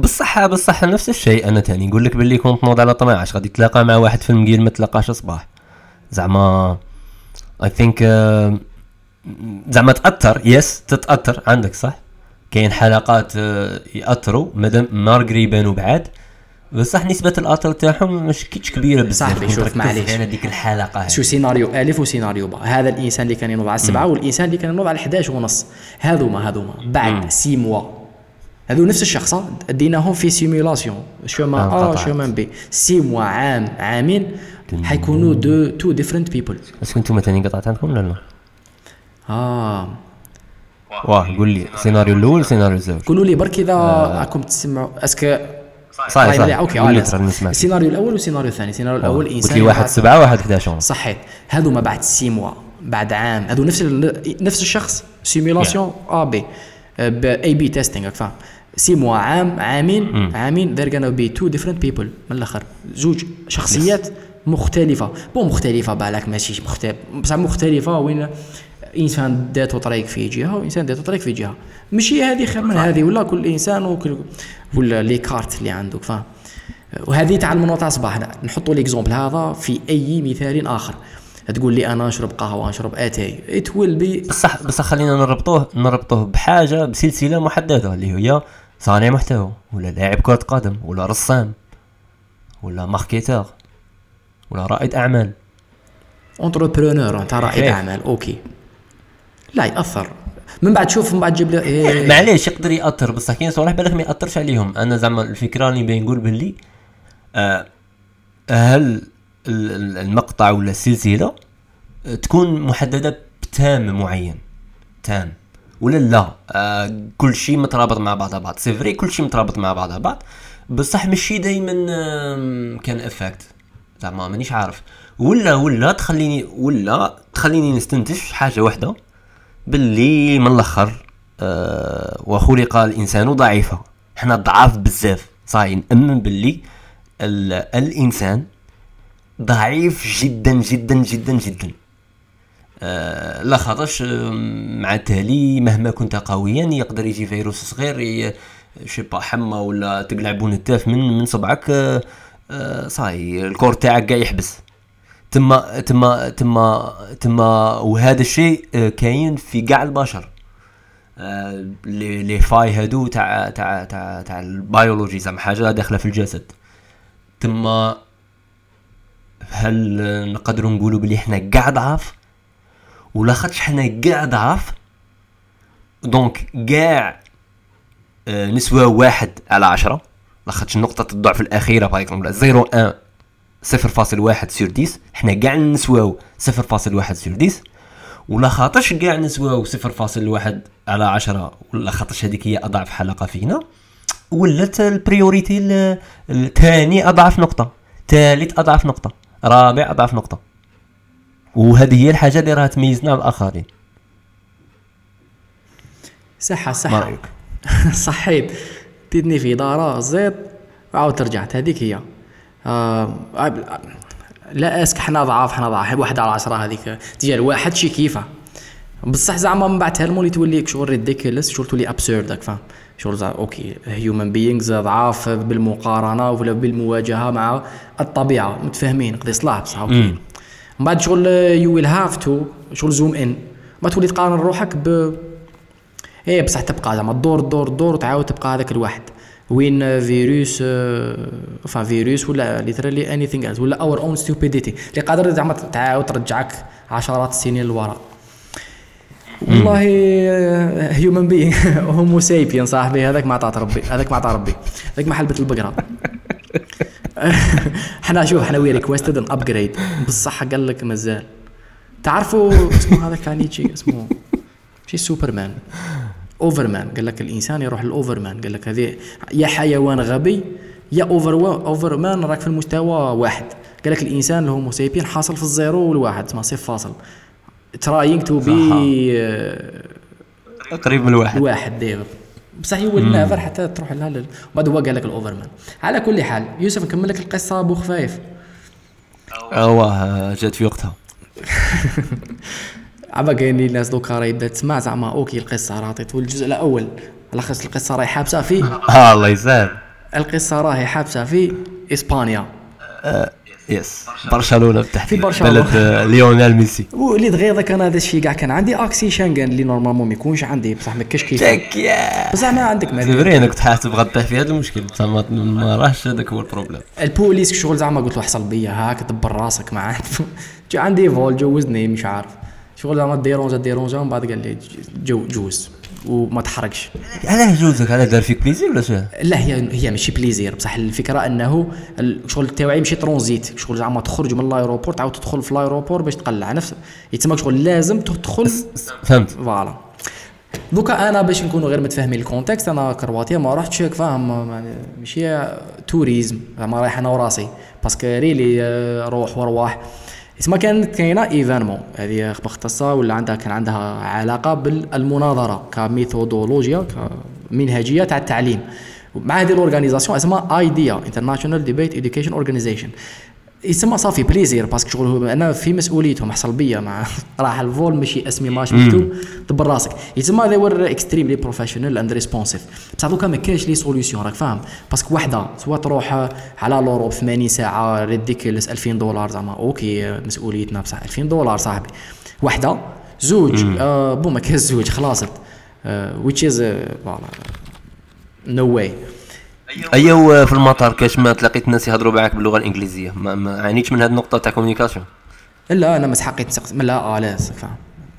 بصح بصح نفس الشيء. أنا تاني نقول لك باللي كنت نوض على 12 غادي تلاقى مع واحد في المقيل ما تلاقاش صباح. زعما I think زعما تأثر. yes تتأثر. عندك صح؟ كاين حلقات آه، يأثروا. مادام malgré يبانوا بعاد. بصح نسبة الأثر تاعهم مش كيتش كبيرة بزاف. صاحبي، كنت شوف، معليش. على ديك الحلقة هذه. شو سيناريو A وسيناريو B هذا الإنسان اللي كان ينوض على السبعة والإنسان اللي كان ينوض على 11 ونص. هذوما هذوما. بعد six mois هذو نفس الشخص ديناهم في simulation شومان ا. شومان بي six mois عام عامين. حيكونوا two two different people est-ce que أنتم ثاني قطعت عندكم ولا لا؟ آه. واه قول لي. السيناريو الأول السيناريو الزوج. قولوا لي برك إذا راكم تسمعوا est-ce que صحيح طيب، صحيح. okay آه، السيناريو الأول والسيناريو الثاني. السيناريو الأول قلت إنسان لي واحد سبعة واحد 11 ونص صحيت هذوما بعد six mois بعد عام. هذو نفس نفس الشخص. simulation A B A B testing فاهم؟ six mois عام عامين عامين. They're gonna be two different people. من الآخر. زوج شخصيات مختلفة. bon مختلفة بالك ماشي. مختلف بصح مختلفة وين إنسان داتو طريق في جهة وإنسان داتو طريق في جهة. ماشي هذه خير من هذه ولا كل إنسان وكل ولا les cartes اللي عندك. فاهم وهذه تاع المنوع تاع الصباح نحطوا l'exemple هذا في أي مثال آخر. تقول لي أنا نشرب قهوة نشرب آتاي. it will be بصح بصح خلينا نربطوه نربطوه بحاجة بسلسلة محددة اللي هي صانع محتوى ولا لاعب كرة قدم ولا رسام ولا marketeur ولا رائد أعمال. entrepreneur أنت رائد. أعمال okay. لا يأثر. من بعد شوف من بعد جيب لي إيه. (laughs) معليش يقدر يأثر بصح كاين صوالح بالك ما يأثرش عليهم. أنا زعما الفكرة اللي بين نقول باللي آه هل ال- ال- المقطع ولا السلسلة تكون محددة ب thème معين؟ thème. ولا لا؟ آه كل شيء مترابط مع بعضها بعض. c'est vrai كل شيء مترابط مع بعضها بعض بصح ماشي دائما كان effect زعما مانيش عارف. ولا ولا تخليني ولا تخليني نستنتج حاجة واحدة باللي من الأخر آه وخلق الإنسان ضعيفا حنا ضعاف بزاف. صاي نأمن باللي ال- الإنسان ضعيف جدا جدا جدا جدا. لا خاطرش مع التالي مهما كنت قويا يقدر يجي فيروس صغير ي... شي با حمى ولا تقلع بونتاف من من صبعك آه آه صاي ال corps تاعك قاع يحبس. تما تما تما تما وهذا الشيء آه كاين في كاع البشر. لي لي فاي هادو تاع تاع تاع تاع ال biologie زعما حاجة داخلة في الجسد. تما هل نقدروا نقولوا بلي حنا كاع ضعاف؟ ولا خاطش حنا كاع ضعاف. donc كاع آه، نسوى واحد على عشرة. لاخاطش نقطة الضعف الأخيرة par exemple zéro un صفر فاصل واحد sur dix حنا كاع نسواو صفر فاصل واحد sur dix ولا خاطرش كاع نسواو صفر فاصل واحد على عشرة. ولا خاطرش هذيك هي أضعف حلقة فينا. ولات ال priorité الثاني أضعف نقطة. ثالث أضعف نقطة. رابع أضعف نقطة. وهذه هي الحاجة اللي راها تميزنا عن الآخرين صحة. صحة (laughs) صحيت. تدني في دارة زيت. وعاود رجعت. هذيك هي. آه لا أسك حنا ضعاف حنا ضعاف. واحد على عشرة هذيك. تجي الواحد شي كيفة. بصح زعما من بعد تهلمو تولي شغل ريديكولس شغل تولي ابسورد فاهم شغل زعما أوكي هيومن بينجز ضعاف بالمقارنة ولا بالمواجهة مع الطبيعة. متفاهمين قضي صلاح بصح أوكي. من بعد شغل يو ويل هاف تو شغل زوم ان ما تولي تقارن روحك ب إيه بصح تبقى زعما الدور الدور الدور تعاود تبقى هذاك الواحد. وين فيروس فا فيروس ولا ليترالي اني ثينغ ولا اور اون ستوبيديتي اللي قادر زعما تعاود ترجعك عشرات السنين للوراء والله هيومن بينغ هومو سايبيان صاحبي هذاك ما عطات ربي هذاك ما عطى ربي. هذاك ما حلبة البقرة. (laughs) (laughs) حنا شوف حنا وي ريكويستد ان ابجريد بصح قال لك مازال. تعرفوا اسمه هذاك كان يجي اسمه شي superman. overman. قال لك الإنسان يروح لل overman. قال لك هذه يا حيوان غبي يا over overman راك في المستوى واحد. قال لك الإنسان ال Homo sapiens حاصل في ال zéro والواحد اسمه صفر فاصل. trying to be قريب من الواحد الواحد دير بصح هو نافر حتى تروح لها لل... وبعد هو قال لك ال overman. على كل حال يوسف نكمل لك القصة أبو خفايف أوه. جات في وقتها. (laughs) عبا كاين الناس دوكا راهي بدات تسمع زعما okay القصة راه عطيت الجزء الأول لخص القصة راهي حابسة في (laughs) آه الله يسهل القصة راهي حابسة في إسبانيا. yes برشلونه تحت في برشلونة. بلد آه، ليونيل ميسي. ولي دغيا أنا هذا الشيء كاع كان عندي accès شنغن اللي normalement ما يكونش عندي. بصح ما كاش كيف. بصح ما عندك ما فري أنا كنت حاسب غطيه في هذا المشكل. ما راهش هذاك هو البروبليم. البوليس شغل زعما قلت له حصل بيا هاك دبر راسك ما (laughs) عندي فول جوزني مش عارف. شغل زعما ديرونجا ديرونجا من بعد قال لي جو جوز وما تحركش علاه جوزك؟ علاه دار فيك بليزير ولا شنو؟ لا هي هي ماشي بليزير. بصح الفكرة أنه الشغل تاعي ماشي ترونزيت. شغل زعما تخرج من الايروبور تعاود تدخل في الايروبور باش تقلع. نفس يتسمى شغل لازم تدخل. فهمت. voilà. دوكا أنا باش نكونوا غير متفاهمين ال contexte أنا كرواتيا ما رحتش هيك فاهم؟ ماشي tourisme زعما رايح أنا وراسي. parce que really آه، روح ورواح. تسمى كانت كاينة événement هذه مختصه ولا عندها كان عندها علاقة بالمناظرة ك méthodologie كمنهجية تاع التعليم. مع هذه ال organisation اسمها IDEA International Debate Education Organization يسمى صافي plaisir parce que شغل أنا في مسؤوليتهم حصل بيا مع (laughs) راح ال vol ماشي أسمي ما شفتو دبر راسك. يتسمى they were extremely professional and responsive بصح دوكا ما كاينش les solutions راك فاهم؟ parce que وحدة soit تروح على لوروب 80 ساعة ridiculous 2000 دولار زعما okay مسؤوليتنا بصح. 2000 دولار صاحبي. وحدة زوج آه bon ما كاينش زوج خلاصت which is voilà no way ايوا في المطار كاش ما تلاقيت الناس يهضروا معاك باللغة الإنجليزية. ما, ما عانيتش من هذه النقطة تاع communication لا أنا ما سحقيت نسق لا آه لا فاهم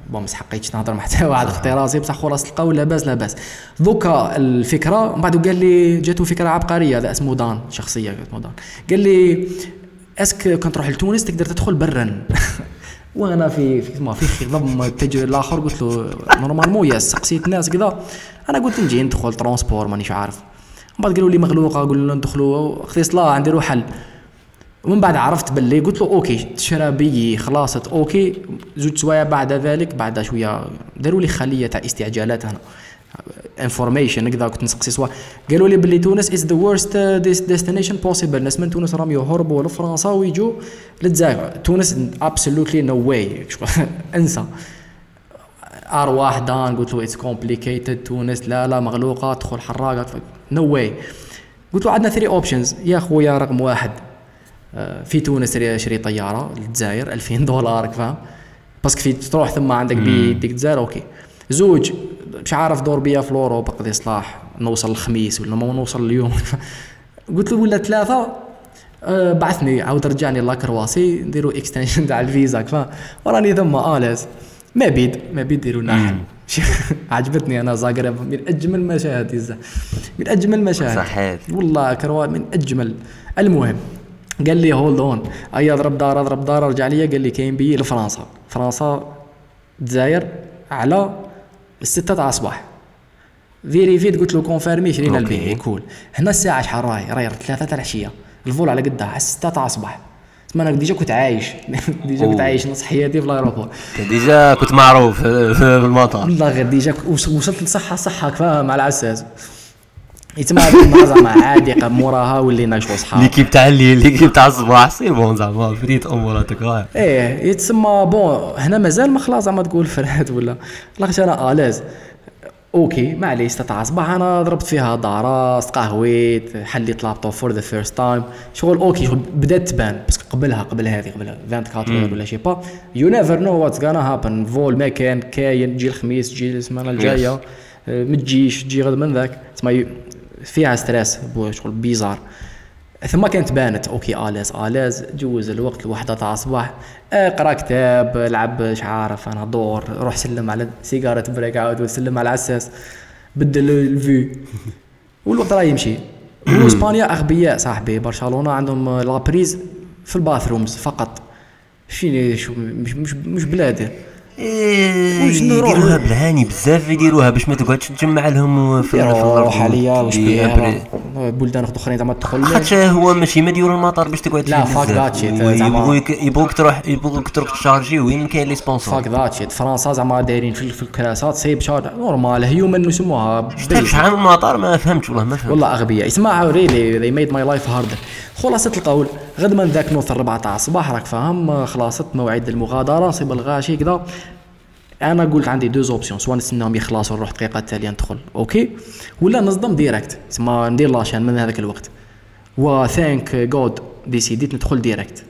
بون ما سحقيتش نهضر مع حتى واحد أختي. راسي بصح خلاص لقاو لاباس لاباس دوكا الفكرة من بعد قال لي جاتو فكرة عبقرية هذا اسمه دان شخصية اسمه دان. قال لي اسك كنت تروح لتونس تقدر تدخل برا وأنا في في ما في خضم التجري الآخر قلت له نورمالمون يا سقسيت الناس كذا. أنا قلت نجي ندخل ترونسبور مانيش عارف. بعد قالوا لي مغلوقة قالوا ندخلوا أختي صلاة نديروا حل. ومن بعد عرفت باللي قلت له okay تشرى billet خلاصت okay. زوج سوايع بعد ذلك بعد شوية داروا لي خلية تاع استعجالات هنا. information هكذا كنت نسقسي soit. قالوا لي باللي تونس is the worst destination possible الناس من تونس راهم يهربوا لفرنسا ويجوا للجزائر. تونس absolutely no way انسى. أرواح دان قلت له it's complicated تونس لا لا مغلوقة تدخل حراقة. نو واي قلت له عندنا ثري اوبشنز يا خويا رقم واحد آه، في تونس شري طيارة للجزائر 2000 دولار فاهم باسكو في تروح ثم عندك بيديك الجزائر أوكي. زوج مش عارف دور بيا في الأوروبا قضي صلاح نوصل الخميس ولا ما نوصل اليوم. (laughs) قلت له ولا ثلاثة أه بعثني عاود رجعني لأكرواسي نديروا اكستنشن تاع الفيزا فا وراني ثم اليز ما بيد ما بيد ديروا ناحل (laughs) عجبتني أنا زاغرب من أجمل مشاهد من أجمل مشاهد صحيح والله كروا من أجمل. المهم قال لي hold on أي أضرب دار أضرب دار رجع لي. قال لي كاين بي لفرنسا. فرنسا الجزائر على الستة تاع الصباح. فيريفيت قلت له confirmé شرينا البي كول هنا الساعة شحال راهي؟ راهي ثلاثة تاع العشية. ال vol على قدها على الستة تاع الصباح. تسمى أنا déjà كنت عايش. (laughs) déjà كنت عايش نص حياتي في ال aéroport. déjà كنت معروف في المطار. والله غير déjà وصلت لصحة صحة فاهم مع العساس. يتما زعما عادي موراها ولينا شو صحاب l'équipe تاع الليل l'équipe تاع الصباح c'est bon زعما فريت اموراتك إيه يتسمى bon هنا مازال ما خلاص زعما تقول فرات ولا. لاخاطش أنا à l'aise. okay معليش تاع أنا ضربت فيها دارا تقهويت حليت laptop for the first time شغل okay شغل بدأت تبان. بس قبلها قبل هذه قبل 24 ولا je sais pas. you never know what's gonna happen vol ما كان كاين تجي الخميس تجي السمانة الجاية. yes. ما تجيش تجي غد من ذاك. تسمى فيها stress شغل bizarre ثم كانت بانت okay à l'aise à l'aise جوز الوقت الوحدة تاع الصباح اقرأ كتاب العب مش عارف أنا دور روح سلم على سيجارة break عاود وسلم على العساس بدل ال view. (laughs) والوقت راه يمشي. وإسبانيا أغبياء صاحبي. برشلونة عندهم la prise في ال bathrooms فقط. شيني شو مش مش, مش بلاد إيه يديروها بالهاني بزاف يديروها باش ما تقعدش تجمع لهم في الأرض. حاليا واش بيها بلدان أخرين زعما تدخل. خاطش هو ماشي ما ديروا المطار باش تقعد لا fuck that shit يبغوك يبغوك تروح يبغوك تروح تشارجي وين كاين les sponsors fuck that shit فرنسا زعما دايرين في الكراسات سيب charge normal human يسموها شحال من المطار ما فهمتش والله ما فهمت والله أغبياء. اسمعوا really they made my life hard خلاصة القول غد من ذاك نوصل 4 تاع الصباح راك فاهم؟ خلاصت موعد المغادرة نصيب الغاشي كذا. أنا قلت عندي deux options soit نستناهم يخلصوا نروح الدقيقه التاليه ندخل. okay؟ ولا نصدم direct. تسمى ندير la chaîne من هذاك الوقت. و thank God ديسيديت ندخل direct.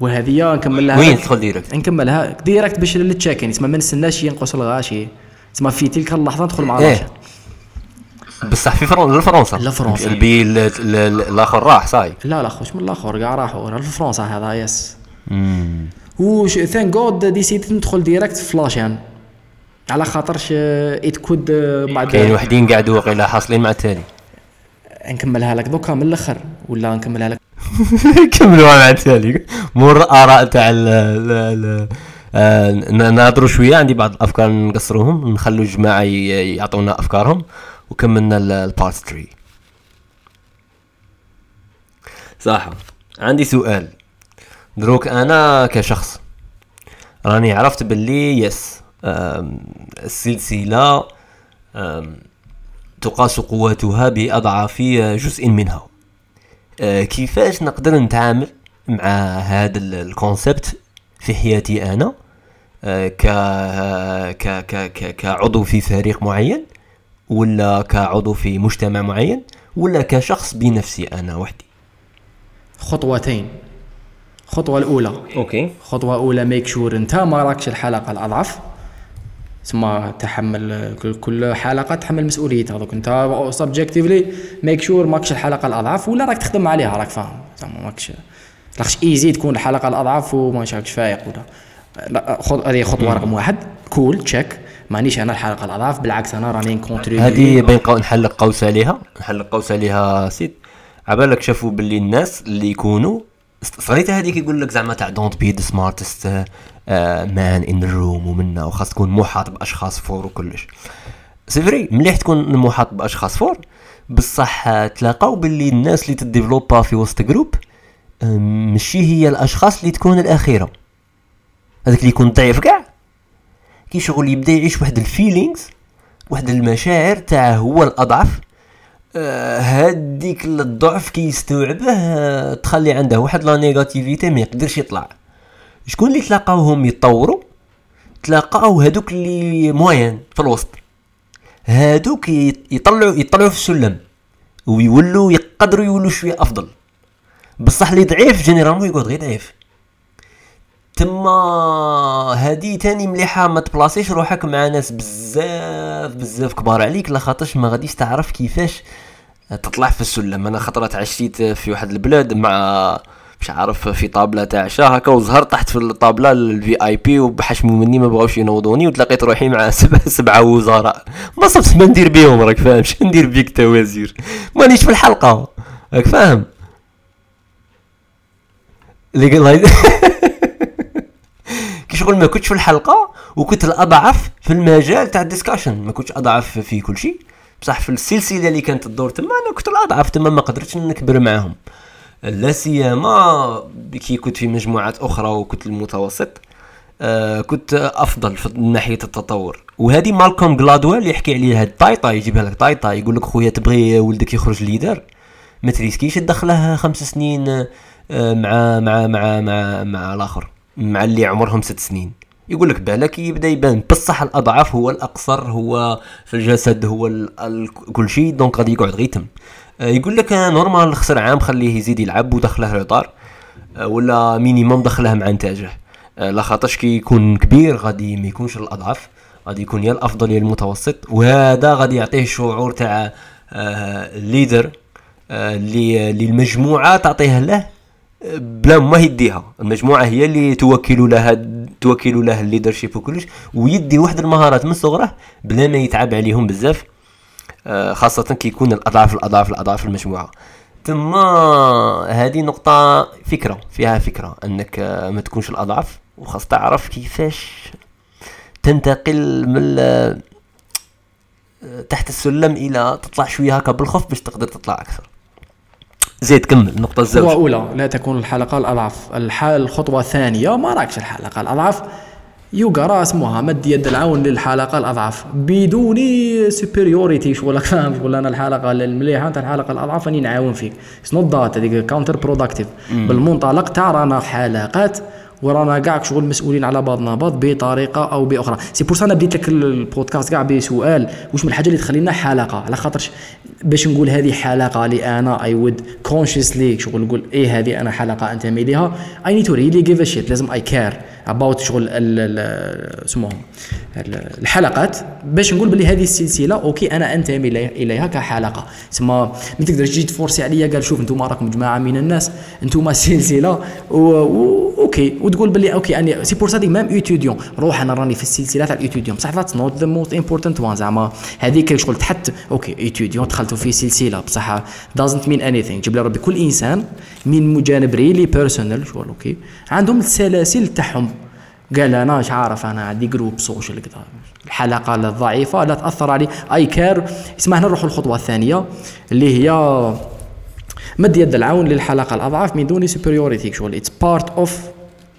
وهذه نكملها وين تدخل direct؟ نكملها direct باش لل check-in تسمى ما نستناش ينقص الغاشي تسمى في تلك اللحظة ندخل مع إيه. بصح في فرنسا. لفرنسا لفرنسا البي الآخر راح صاي. لا لا خوش من الآخر كاع راحوا. لفرنسا هذا يس. وش ثانك جود ديسيديت ندخل ديريكت في فلاشان على خاطرش ات كود بعد كاين وحدين قاعدوا واقيلا حاصلين مع التالي. (laughs) نكملها لك دوكا من الأخر ولا نكملها لك؟ (laughs) كملوها مع التالي. مو الاراء تاع ناظروا شوية. عندي بعض الأفكار نقصروهم. نخلوا الجماعة يعطونا أفكارهم. وكملنا ال part 3 صح. عندي سؤال. دروك أنا كشخص. راني عرفت باللي yes السلسلة تقاس قوتها بأضعاف جزء منها. أه، كيفاش نقدر نتعامل مع هذا ال concept في حياتي أنا؟ أه، ك ك ك كعضو في فريق معين ولا كعضو في مجتمع معين ولا كشخص بنفسي أنا وحدي؟ خطوتين. الخطوه الأولى. okay. خطوة أولى make sure أنت ما راكش الحلقة الأضعف. ثم تحمل كل حلقة تحمل مسؤوليتها. دوك أنت subjectively make sure ماكش الحلقة الأضعف ولا راك تخدم عليها راك فاهم. زعما ماكش راكش easy تكون الحلقة الأضعف وما شاكش فايق ولا. لا هذه خطوة رقم واحد. cool check مانيش أنا الحلقة الأضعف بالعكس أنا راني نكونتري هذه بين نحل قوس عليها. نحل قوس عليها سيد. عبالك شافوا باللي الناس اللي يكونوا صريت هذيك يقول لك زعما تاع don't be the smartest man in room ومنا وخاص تكون محاط بأشخاص forts وكلش. c'est vrai مليح تكون محاط بأشخاص forts. بصح تلاقاو باللي الناس اللي تديفلوبا في وسط groupe ماشي هي الأشخاص اللي تكون الأخيرة. هذاك اللي يكون ضعيف كاع. كي شغل يبدا يعيش واحد ال feelings واحد المشاعر تاع هو الأضعف. آه هاديك الضعف كيستوعبه آه تخلي عنده واحد la négativité ما يقدرش يطلع. شكون اللي تلاقاوهم يتطوروا؟ تلاقاو هادوك اللي moyen في الوسط. هادوك يطلعوا يطلعوا في السلم ويولوا يقدروا يولوا شوية أفضل. بصح اللي ضعيف généralement يقعد غير ضعيف. تما هادي تاني مليحة ما تبلاصيش روحك مع ناس بزاف بزاف كبار عليك لخاطرش ما غاديش تعرف كيفاش تطلع في السلم. أنا خطرات عشيت في واحد البلاد مع مش عارف في طابلة تاع عشاء هكا وزهر تحت في الطابلة ال VIP وبحشموا مني ما بغاوش ينوضوني وتلاقيت روحي مع (laughs) سبعه سبعة وزراء. ما صبت ما ندير بيهم راك فاهم؟ شنو ندير بيك تا وزير؟ مانيش في الحلقة. راك فاهم؟ كي شغل ما كنتش في الحلقة وكنت الأضعف في المجال تاع ال discussion. ما كنتش أضعف في كل شيء. بصح في السلسلة اللي كانت تدور تما أنا كنت الأضعف تما ما قدرتش نكبر معاهم. لا سيما كي كنت في مجموعات أخرى وكنت المتوسط آه كنت أفضل في ناحية التطور. وهذه مالكوم جلادويل يحكي عليها هاد يجيبها لك طايطا يقول لك خويا تبغي ولدك يخرج leader؟ ما تريسكيش تدخله خمس سنين آه مع مع مع مع مع الآخر. مع اللي عمرهم ست سنين. يقول لك بالك يبدأ يبان بصح الأضعف هو الأقصر هو في الجسد هو كل شيء donc غادي يقعد غيتم. آه، يقول لك normal خسر عام خليه يزيد يلعب ودخله ل tard آه، ولا minimum دخله مع إنتاجه. آه، لا خاطرش كي يكون كبير غادي ما يكونش الأضعف غادي يكون يا الأفضل يا المتوسط وهذا غادي يعطيه شعور تاع ال leader اللي المجموعة تعطيه له بلا ما يديها. المجموعة هي اللي توكل لها توكل له ال leadership وكلش ويدي واحد المهارات من صغره بلا ما يتعب عليهم بزاف آه، خاصة كي يكون الأضعاف الأضعاف الأضعاف المجموعة. ثم هذه نقطة فكرة فيها فكرة أنك آه، ما تكونش الأضعف وخاص تعرف كيفاش تنتقل من آه، تحت السلم إلى تطلع شوية هكا بالخوف باش تقدر تطلع أكثر. زيد كمل النقطة الزوج خطوة أولى لا تكون الحلقة الأضعف. الحال الخطوة الثانية ما راكش الحلقة الأضعف. يوغا اسمها مد يد العون للحلقة الأضعف. بدون superiority شغل فاهم؟ شغل أنا الحلقة المليحة أنت الحلقة الأضعف راني نعاون فيك. it's not that هذيك counterproductive بالمنطلق تاع رانا حلقات ورانا كاع شغل مسؤولين على بعضنا بعض بطريقة أو بأخرى. c'est pour أنا بديت لك البودكاست كاع بسؤال. واش من الحاجة اللي تخلينا حلقة؟ على خاطرش باش نقول هذه حلقة اللي أنا I would consciously شغل نقول إيه هذه أنا حلقة أنتمي ليها I need to really give a shit لازم I care about شغل اسمهم الحلقات. باش نقول بلي هذه السلسلة okay أنا أنتمي إليها كحلقة. تسمى ما تقدرش تجي تفورسي عليا قال شوف أنتم راكم جماعة من الناس أنتم (laughs) سلسلة. okay. وتقول بلي okay أني c'est pour ça même étudiant. روح أنا راني في السلسلة تاع ال étudiant. بصح that's not the most important one زعما هذيك شغل تحت okay étudiant دخلتوا في سلسلة. بصح doesn't mean anything جيب لي ربي كل إنسان من جانب really personal شغل okay. عندهم السلاسل تاعهم. قال أنا مش عارف؟ أنا عندي groupe social كذا. الحلقة الضعيفه لا تأثر علي. I care اسمح نروح الخطوه الثانية اللي هي مد يد العون للحلقة الاضعف من دون superiority شغل it's part of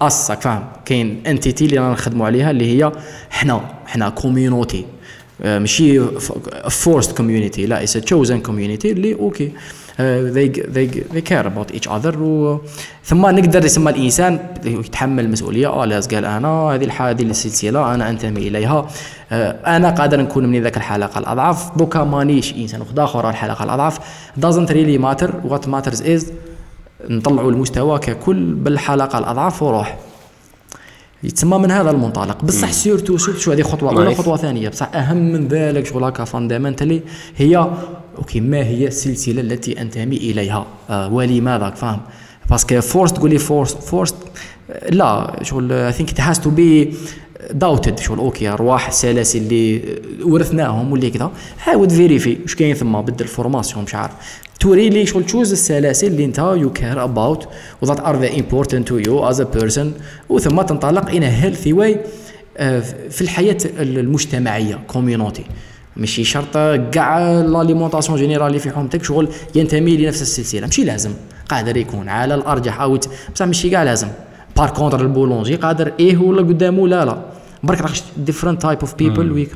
us فاهم؟ كاين entity اللي رانا نخدموا عليها اللي هي حنا حنا community آه، ماشي forced community لا it's chosen community اللي okay آه، they they they care about each other و ثم نقدر يسمى الإنسان يتحمل المسؤوليه آه لاز قال أنا هذه الحاله هذه السلسلة أنا أنتمي إليها. آه، أنا قادر نكون من ذاك الحلقة الأضعف. دوكا مانيش إنسان آخر الحلقة الأضعف. doesn't really matter. what matters is نطلعوا المستوى ككل بالحلقة الاضعف وروح. يتسمى من هذا المنطلق. بصح surtout surtout شو هذه خطوة أولى خطوه ثانية. بصح أهم من ذلك شغل هكا fundamentally هي okay ما هي السلسلة التي أنتمي إليها؟ آه ولماذا فاهم؟ parce que forced تقول لي forced forced. لا شغل I think it has to be doubted شغل okay أرواح السلاسل اللي ورثناهم واللي كذا. حاول vérifie واش كاين ثم بدل formation مش عارف. to really شغل choose السلاسل اللي انت you care about و that are the important to you as a person وثم تنطلق in healthy way في الحياة المجتمعية community ماشي شرط كاع l'alimentation générale اللي في حومتك شغل ينتمي لنفس السلسلة. ماشي لازم. قادر يكون على الأرجح أو بصح ماشي كاع لازم. par contre ال boulanger قادر إيه ولا قدامه لا لا برك راك different type of people weak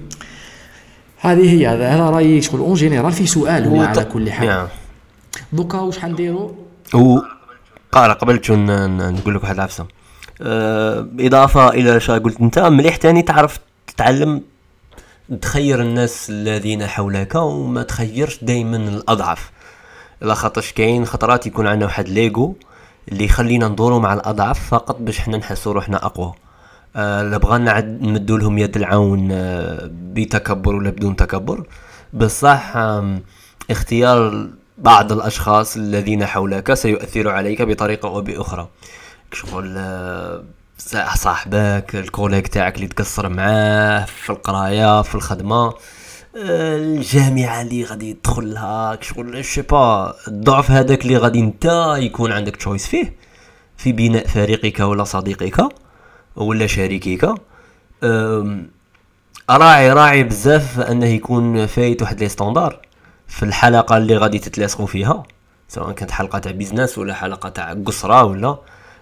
هذه هي هذا هذا رايي شغل en général في سؤال هو على كل حال. دوكا واش حنديروا و قال قبل نقول لك واحد العفسه أه اضافه إلى شا قلت انت مليح تاني تعرف تتعلم تخير الناس الذين حولك وما تخيرش دائما الاضعف لا خاطرش كاين خطرات يكون عندنا واحد ليجو اللي يخلينا ندورو مع الأضعف فقط باش حنا نحسو روحنا أقوى. آه لا بغانا نمدو لهم يد العون آه بتكبر ولا بدون تكبر. بصح اختيار بعض الأشخاص الذين حولك سيؤثر عليك بطريقة أو بأخرى. شغل آه، صاح- صاحبك الكوليك تاعك اللي تقصر معاه في القراية في الخدمة. الجامعة اللي غادي تدخل لها شغل شي با الضعف هذاك اللي غادي أنت يكون عندك تشويس فيه في بناء فريقك ولا صديقك ولا شريكك. راعي راعي بزاف أنه يكون فايت واحد les standards في الحلقة اللي غادي تتلاصقوا فيها سواء كانت حلقة تاع business ولا حلقة تاع قصرة ولا.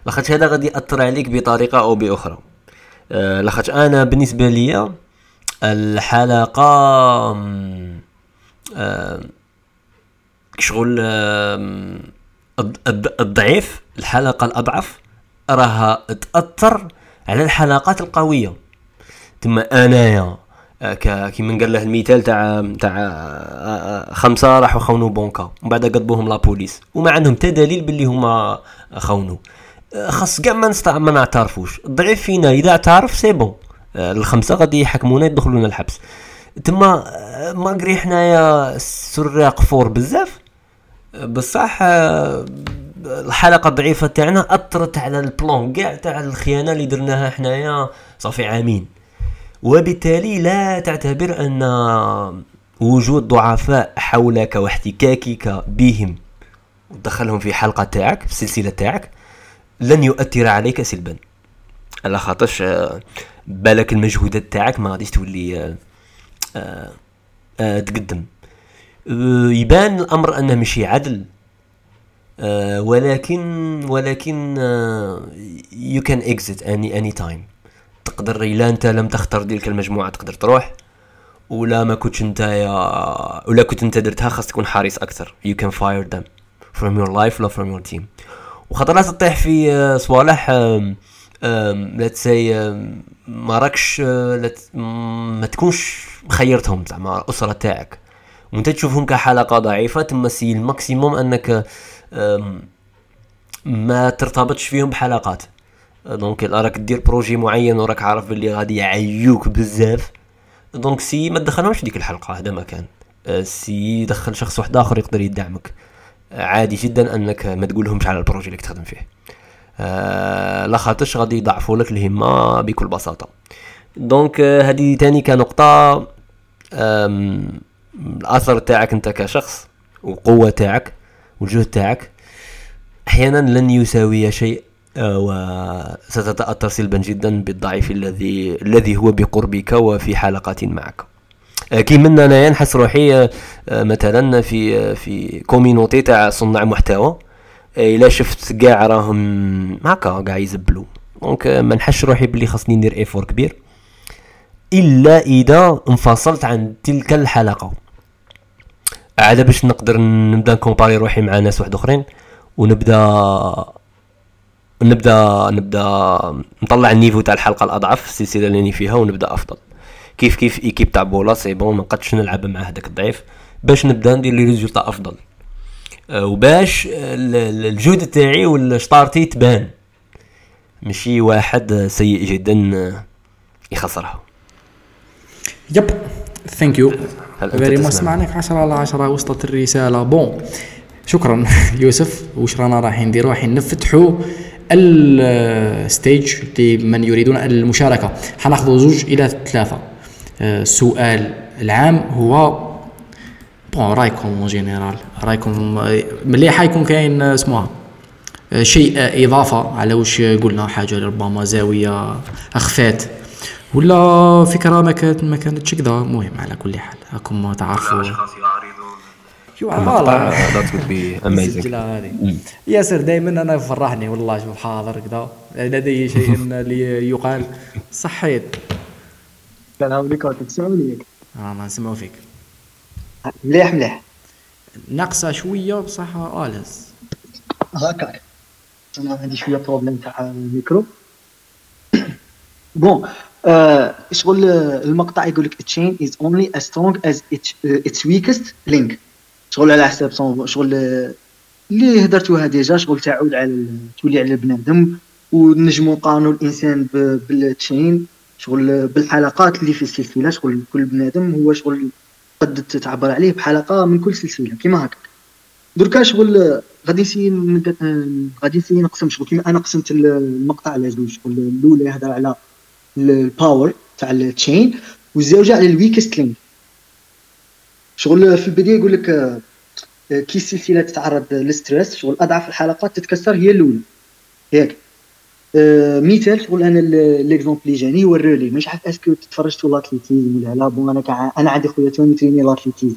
لاخاطش هذا غادي يأثر عليك بطريقة أو بأخرى. أه، لاخاطش أنا بالنسبة ليا الحلقة أم، أم، شغل الض- الضعيف الحلقة الأضعف راها تأثر على الحلقات القوية. تما أنايا آه، كيما قال له المثال تاع تاع آه، آه، خمسة راحوا خونوا بونكا ومن بعد قضبوهم la police وما عندهم حتى دليل باللي هما خونوا. آه، خاص كاع ما نعترفوش. الضعيف فينا إذا اعترف c'est bon. آه، الخمسة غادي يحكمونا يدخلونا الحبس. تما آه، malgré حنايا سراق forts بزاف. بصح آه، الحلقة الضعيفة تاعنا أثرت على البلان كاع تاع الخيانة اللي درناها حنايا صافي عامين. وبالتالي لا تعتبر أن وجود ضعفاء حولك واحتكاكك بهم ودخلهم في حلقة تاعك في السلسله تاعك لن يؤثر عليك سلبا. على خاطرش آه، بالك المجهودات تاعك ما غاديش تولي آه، آه، آه، تقدم. يبان الأمر أنه ماشي عدل. ولكن ولكن you can exit any any time تقدر إلا أنت لم تختار ديك المجموعة تقدر تروح ولا ما كنتش أنت يا ولا كنت أنت درتها خاص تكون حريص أكثر. You can fire them from your life ولا from your team. وخطرات تطيح في صوالح essaye آم، ما راكش م- ما تكونش خيرتهم زعما الأسرة تاعك. وانت تشوفهم كحلقة ضعيفة تما essaye ال maximum أنك ما ترتبطش فيهم بحلقات. donc راك دير projet معين وراك عارف باللي غادي يعيوك بزاف. donc essaye ما تدخلهمش ديك الحلقة هذا ما كان. آه، essaye دخل شخص واحد آخر يقدر يدعمك. عادي جدا أنك ما تقولهمش على ال projet اللي تخدم فيه. آه، لا خاطرش غادي يضعفوا لك الهمة بكل بساطة. donc آه، هذه تاني كنقطة الأثر تاعك أنت كشخص وقوه تاعك والجهد تاعك. أحيانا لن يساوي شيء آه، وستتأثر سلبا جدا بالضعيف الذي الذي هو بقربك وفي حلقه معك. آه، كيما انايا نحس روحي مثلا في في communauté تاع صناع محتوى. إلا شفت كاع راهم هكا كاع يزبلوا donc ما نحسش روحي بلي خاصني ندير effort كبير. إلا إذا انفصلت عن تلك الحلقة. عاد باش نقدر نبدأ نكومباري روحي مع ناس واحد أخرين ونبدأ نبدأ نبدأ نطلع ال niveau تاع الحلقة الأضعف السلسلة اللي راني فيها ونبدأ أفضل. كيف كيف équipe تاع ballon c'est bon ما نلعب مع هذاك الضعيف. باش نبدأ ندير les résultats أفضل. وباش ال- ال- الجهد تاعي والشطارتي تبان. ماشي واحد سيء جدا آه، يخسرها. yep thank you very much تسمع؟ سمعناك 10 على 10 وصلت الرسالة. bon شكرا (laughs) يوسف. واش رانا رايحين؟ نديرو رايحين نفتحوا ال stage لمن يريدون المشاركة. حناخذوا زوج إلى ثلاثة. آه، السؤال العام هو bon رايكم en général. رايكم ملي حيكون كاين اسمها شيء إضافة على واش قلنا حاجة ربما زاوية أخفات. ولا فكرة ما كانت ما كانتش كذا المهم على كل حال راكم تعرفوا. voilà (laughs) ياسر دائما أنا فرحني والله شوف حاضر كذا لدي شيء (laughs) لي يقال. صحيت. هاوليك تسمعني آه ما نسمعوا فيك مليح مليح. ناقصة شوية بصح à l'aise هكاك أنا عندي شوية problème تاع الميكرو. (coughs) bon آه شغل المقطع يقول لك chain is only as strong as its weakest link. شغل على حساب شغل اللي هدرتوها déjà شغل تعود على تولي على البنادم. ونجمو نقارنوا الإنسان بال chain شغل بالحلقات اللي في السلسلة شغل كل بنادم هو شغل قد تعبر عليه بحلقة من كل سلسلة كيما هكا. دركا شغل غادي نسي غادي نسي نقسم شغل. كيما أنا قسمت المقطع على زوج شغل الأولى يهضر على ال power تاع ال chain والزوجه على ال weakest link شغل في البداية يقول لك آه، كي السلسلة تتعرض لل stress شغل أضعف الحلقات تتكسر هي الأولى. ياك مثال شغل أنا l'exemple اللي جاني هو ال relais. مش عارف est-ce que تفرجتوا l'athlétisme ولا لا bon أنا أنا عندي خويا توني تريني l'athlétisme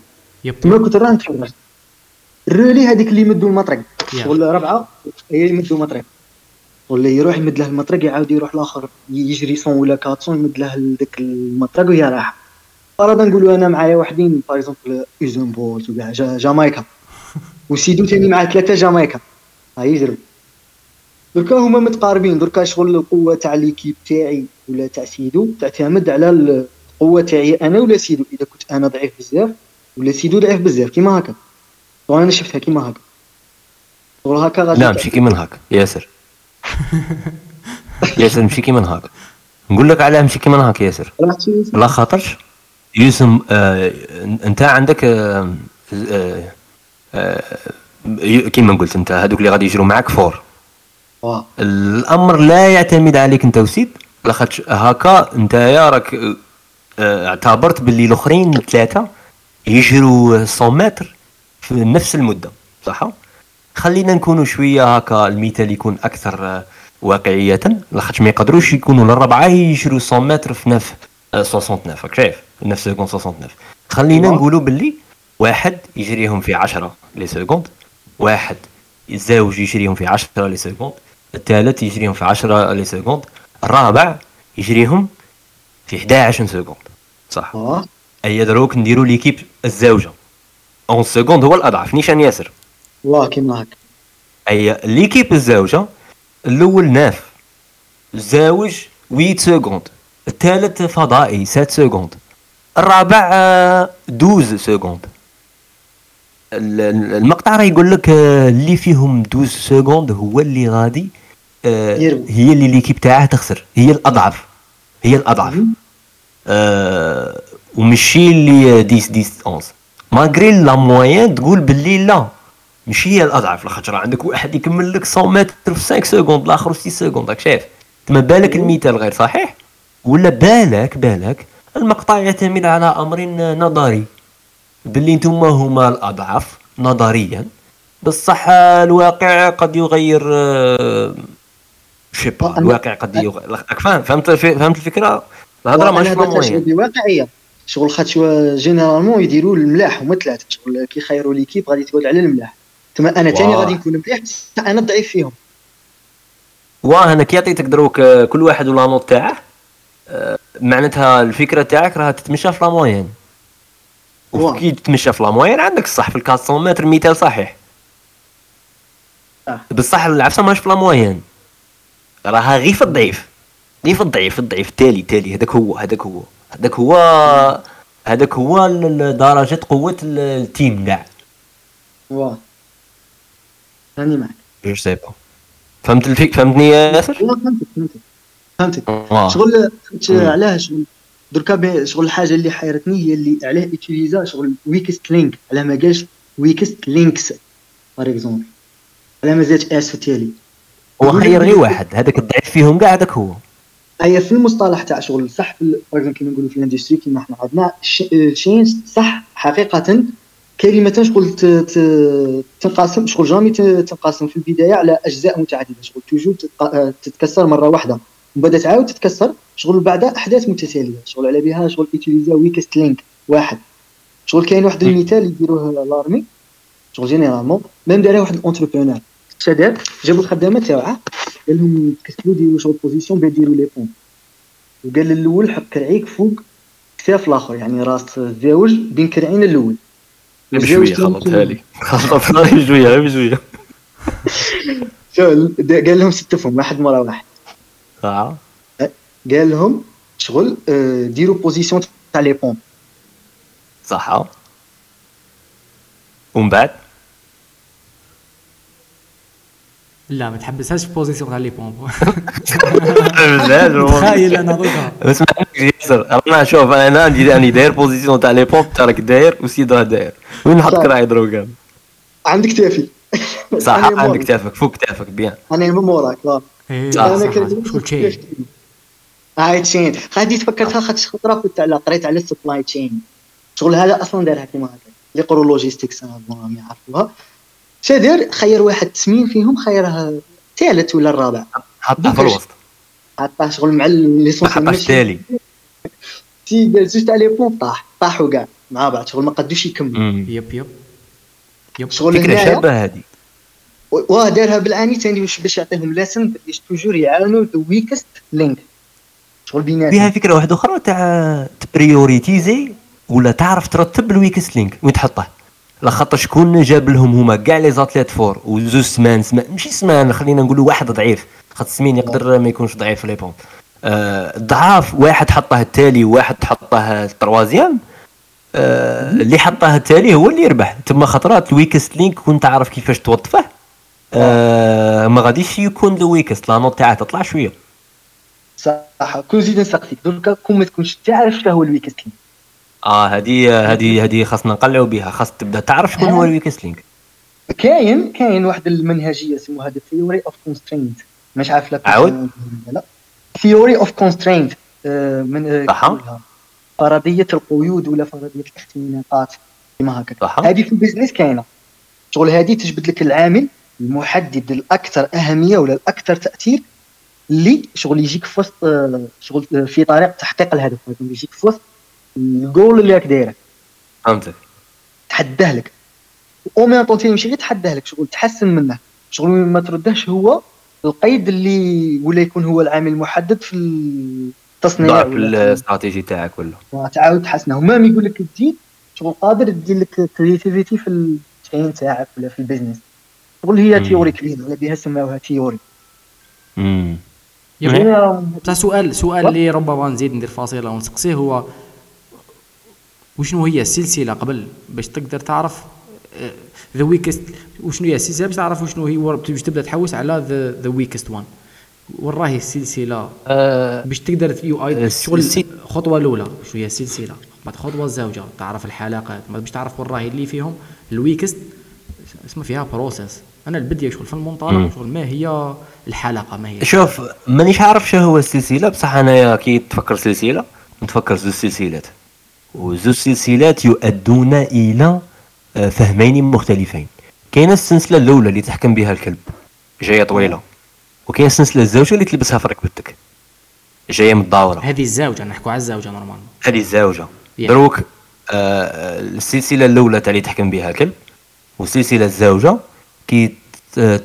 تما كنت راه نتفرج. ال relais هذيك اللي يمدوا المطرق. شغل ربعة هي يمدوا المطرق. ولا يروح يمد له المطرق يعاود يروح الآخر يجري صون ولا quatre cents يمد له ذاك المطرق وهي راح فرضا نقولوا أنا معايا وحدين par exemple أوسين بولت وكاع جامايكا. (laughs) وسيدو ثاني مع ثلاثة جامايكا. ها يجرب دركا هما متقاربين. دركا شغل القوة تاع l'équipe تاعي ولا تاع سيدو؟ تعتمد على القوة تاعي أنا ولا سيدو؟ إذا كنت أنا ضعيف بزاف ولا سيدو ضعيف بزاف. كيما هكا. وأنا شفتها كيما هكا. شغل هكا غادي لا ماشي كيما هكا. ياسر. (laughs) ياسر ماشي كيما هكا. نقول لك علاه ماشي كيما هكا ياسر. لا خاطرش. يوسم آه أنت عندك آه آه آه كيما قلت أنت هذوك اللي غادي يجروا معك فور. الأمر لا يعتمد عليك أنت وسيد. لاخاطش هكا أنت يا راك آه، اعتبرت باللي الأخرين ثلاثة يجروا 100 متر في نفس المدة صح؟ خلينا نكونوا شوية هكا المثال يكون أكثر آه، واقعية. لاخاطش ما يقدروش يكونوا الاربعه يجروا 100 متر في neuf 69 آه، راك شايف؟ neuf secondes 69 خلينا نقولوا باللي واحد يجريهم في 10 les secondes واحد الزوج يجريهم في 10 les secondes الثالث يجريهم في 10 les secondes الرابع يجريهم في 11 secondes صح. أه. أي دروك نديروا l'équipe الزوجه onze secondes هو الأضعف نيشان ياسر. والله كيما هكا أي l'équipe الزوجه الأول neuf الزوج 8 secondes الثالث فضائي 7 secondes الرابع 12 secondes المقطع راه يقول لك آه، اللي فيهم 12 secondes هو اللي غادي آه هي اللي l'équipe تاعه تخسر. هي الأضعف. هي الأضعف. آه ومشي اللي 10 10 11 malgré la moyenne تقول باللي لا. ماشي هي الأضعف. لاخاطش عندك واحد يكمل لك 100 متر في 5 secondes الآخر في 6 secondes راك شايف؟ تما بالك المثال غير صحيح؟ ولا بالك بالك المقطع يعتمد على أمر نظري. باللي نتوما هما الأضعف نظريا. بصح الواقع قد يغير آه، j'sais pas الواقع قد يغير فاهم فهمت فهمت الفكرة؟ الهضرة ماشي moyenne واقعية. شغل خاطر généralement يديروا الملاح هما ثلاثة. شغل كي يخيروا l'équipe غادي تقعد على الملاح. تما أنا ثاني غادي نكون مليح أنا ضعيف فيهم. واه أنا كي عطيتك دروك كل واحد و la note تاعه آه، معناتها الفكرة تاعك راها تتمشى في la moyenne. وكي تتمشى في la moyenne عندك الصح. في ال 400 متر مثال صحيح. آه. بصح العفسة ماش في la moyenne. راها غير في الضعيف. غير في الضعيف الضعيف. التالي التالي هذاك هو هذاك هو. هذاك هو هذاك هو درجة قوة ال team كاع. واه راني معك je sais pas فهمت الفيك فهمتني يا ياسر؟ فهمتك فهمتك. فهمتك. شغل علاه شغل؟ دركا شغل الحاجة اللي حيرتني هي اللي علاه utilisa شغل weakest link على ما قالش weakest links par exemple على ما زادش S في التالي هو خير غير واحد. هذاك الضعيف فيهم كاع هذاك هو. هي في المصطلح تاع شغل صح كيما نقولوا في ال industry كيما إحنا عندنا ال chain صح حقيقة. كلمة شغل تنقسم شغل jamais تنقسم في البداية على أجزاء متعددة. شغل toujours تتكسر مرة واحدة. ومن بعد تعاود تتكسر شغل بعد أحداث متتالية. شغل على بها شغل utilisa weakest link واحد. شغل كاين واحد المثال يديروه l'armée شغل généralement même دارها واحد ال entrepreneur شداد جابوا الخدامه تاعه قال لهم تكسلوا ديروا شغل position باه ديروا لي بون وقال الأول حط كرعيك فوق كتاف الآخر يعني راس الزوج بين كرعين الأول بشويه خلطها لي خلطها لي بشويه بشويه شو قال لهم ستفهم واحد مرة واحد. آه. قال لهم شغل آه، ديروا بوزيسيون تاع لي بومب صح. ومن بعد؟ لا ما تحبسهاش في بوزيسيون تاع لي بومب لا تخيل أنا دوكا اسمع ياسر أنا شوف أنا عندي راني داير position تاع les pompes تاعك داير وسيد راه داير وين نحط صح. كراعي دروكا عند كتافي صح عندك. كتافك فوق كتافك bien أنا من موراك إيه، أنا كنت هاي تشين غادي تفكرتها خاطر خطره كنت على قريت على السبلاي تشين شغل هذا أصلا دارها كيما هكا لي قرو لوجيستيكس راهم يعرفوها شا دار خير واحد تسمين فيهم خيرها الثالث ولا الرابع. حطها في الوسط. حطاه شغل مع ليسونس حطها في التالي. تي دار زوج تاع لي بوم طاح طاحوا كاع مع بعض شغل ما قدوش يكملوا. يب يب. yep. شغل فكرة شابة هذه واه دارها بالعاني ثاني باش باش يعطيهم lesson باش toujours يعاونوا the weakest link شغل فيها بيناتهم فكرة واحدة أخرى تاع ت prioritiser ولا تعرف ترتب ال weakest link وين تحطه؟ لخاطر شكون جاب لهم هما كاع les athlètes forts وزوج سمان سمان ماشي سمان خلينا نقولوا واحد ضعيف. خاطر سمين يقدر ما يكونش ضعيف les pompes آه ضعاف واحد حطه التالي وواحد حطه ال troisième. آه اللي حطه التالي هو اللي يربح. تما خطرات ال weakest link كنت تعرف كيفاش توظفه آه ما غاديش يكون the weakest. la note تاعها تطلع شوية. صح. كون زيد نسقسيك دركا كون ما تكونش تعرف شنو هو ال weakest link. آه هذه هذه هذه خاصنا نقلعوا بها. خاص تبدأ. تعرف شكون هو الويكست لينك كاين كاين واحد المنهجية اسمها the theory of constraints مش عارف لا عاود. لا. theory of constraints من آه،؟ فرضيه القيود ولا فرضيه الاختناقات كيما هكا. هذه في ال business كاينة. شغل هذه تجبد لك العامل المحدد الاكثر أهمية ولا الأكثر تأثير اللي شغل يجيك في وسط آه، شغل في طريق تحقيق الهدف. يجيك في وسط الجول اللي راك دايره فهمتك. تحداه لك. au même temps ماشي غير تحداه لك شغل تحسن منه. شغل ما تردهش هو القيد اللي ولا يكون هو العامل المحدد في التصنيع ضعف الاستراتيجي تاعك ولا. تعاود تحسنه. و même يقول لك تزيد شغل قادر يدير لك créativité في ال chain تاعك ولا في ال business شغل هي. theory كبيرة على بها سماوها theory امم yep. هي بصح سؤال سؤال اللي ربما نزيد ندير فاصلة ونسقسيه. هو وشنو هي السلسلة قبل باش تقدر تعرف؟ ذا ويكست وشنو هي السلسلة باش تعرف وشنو هي باش تبدأ تحوس على ذا ويكست وان وين راهي السلسلة باش تقدر يو اي شغل الخطوة الأولى. شنو هي السلسلة؟ بعد الخطوه الزوجة تعرف الحلقات باش تعرف وين راهي اللي فيهم. الويكست اسمها فيها بروسيس أنا البديه شغل في مم. شغل ما هي الحلقة ما هي شوف مانيش عارف شنو هو السلسلة بصح انايا كي تفكر سلسلة نتفكر زوج سلسلات. وزوج سلسلات يؤدون إلى آه، فهمين مختلفين. كاينة السلسلة الأولى اللي تحكم بها الكلب جاية طويلة. وكاين السلسلة الزوجة اللي تلبسها في ركبتك جاية متداوره هذه الزوجة نحكوا على الزوجة normalement هذه الزوجة. Yeah. دروك آه السلسلة الأولى تاع اللي تحكم بها الكلب والسلسلة الزوجة كي ت-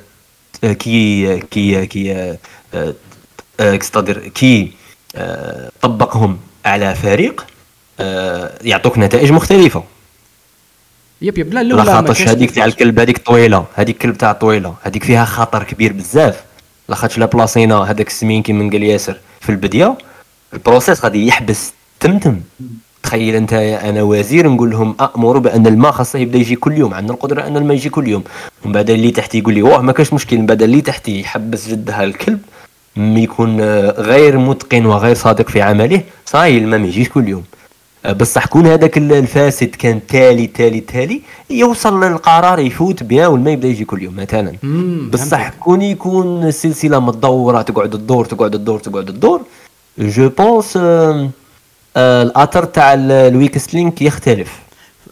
كي كي كي آه، آه، آه، كي آه، طبقهم على فريق آه، يعطوك نتائج مختلفة. يب يب. لا لا الاولى خاطرش هذيك تاع. الكلب هذيك طويلة. هذيك الكلب تاع طويلة. هذيك فيها خطر كبير بزاف. لاخاطش لا بلاصينا هذاك السمين كيما قال ياسر في البديه ال process غادي يحبس تمتم. تخيل أنت أنا وزير نقول لهم أمر بأن الماء خاصه يبدأ يجي كل يوم. عندنا القدرة أن الماء يجي كل يوم. ومن بعد اللي تحتي يقول لي واه ما كاش مشكل. من بعد اللي تحتي يحبس جدها الكلب يكون آه، غير متقن وغير صادق في عمله. صاي الماء ما يجيش كل يوم. آه، بصح كون هذاك ال- الفاسد كان تالي تالي تالي يوصل للقرار يفوت bien والماء يبدأ يجي كل يوم مثلا بصح. كون يكون السلسله متدورة تقعد تدور تقعد تدور تقعد تدور je pense الأثر تاع ال- ال weakest link يختلف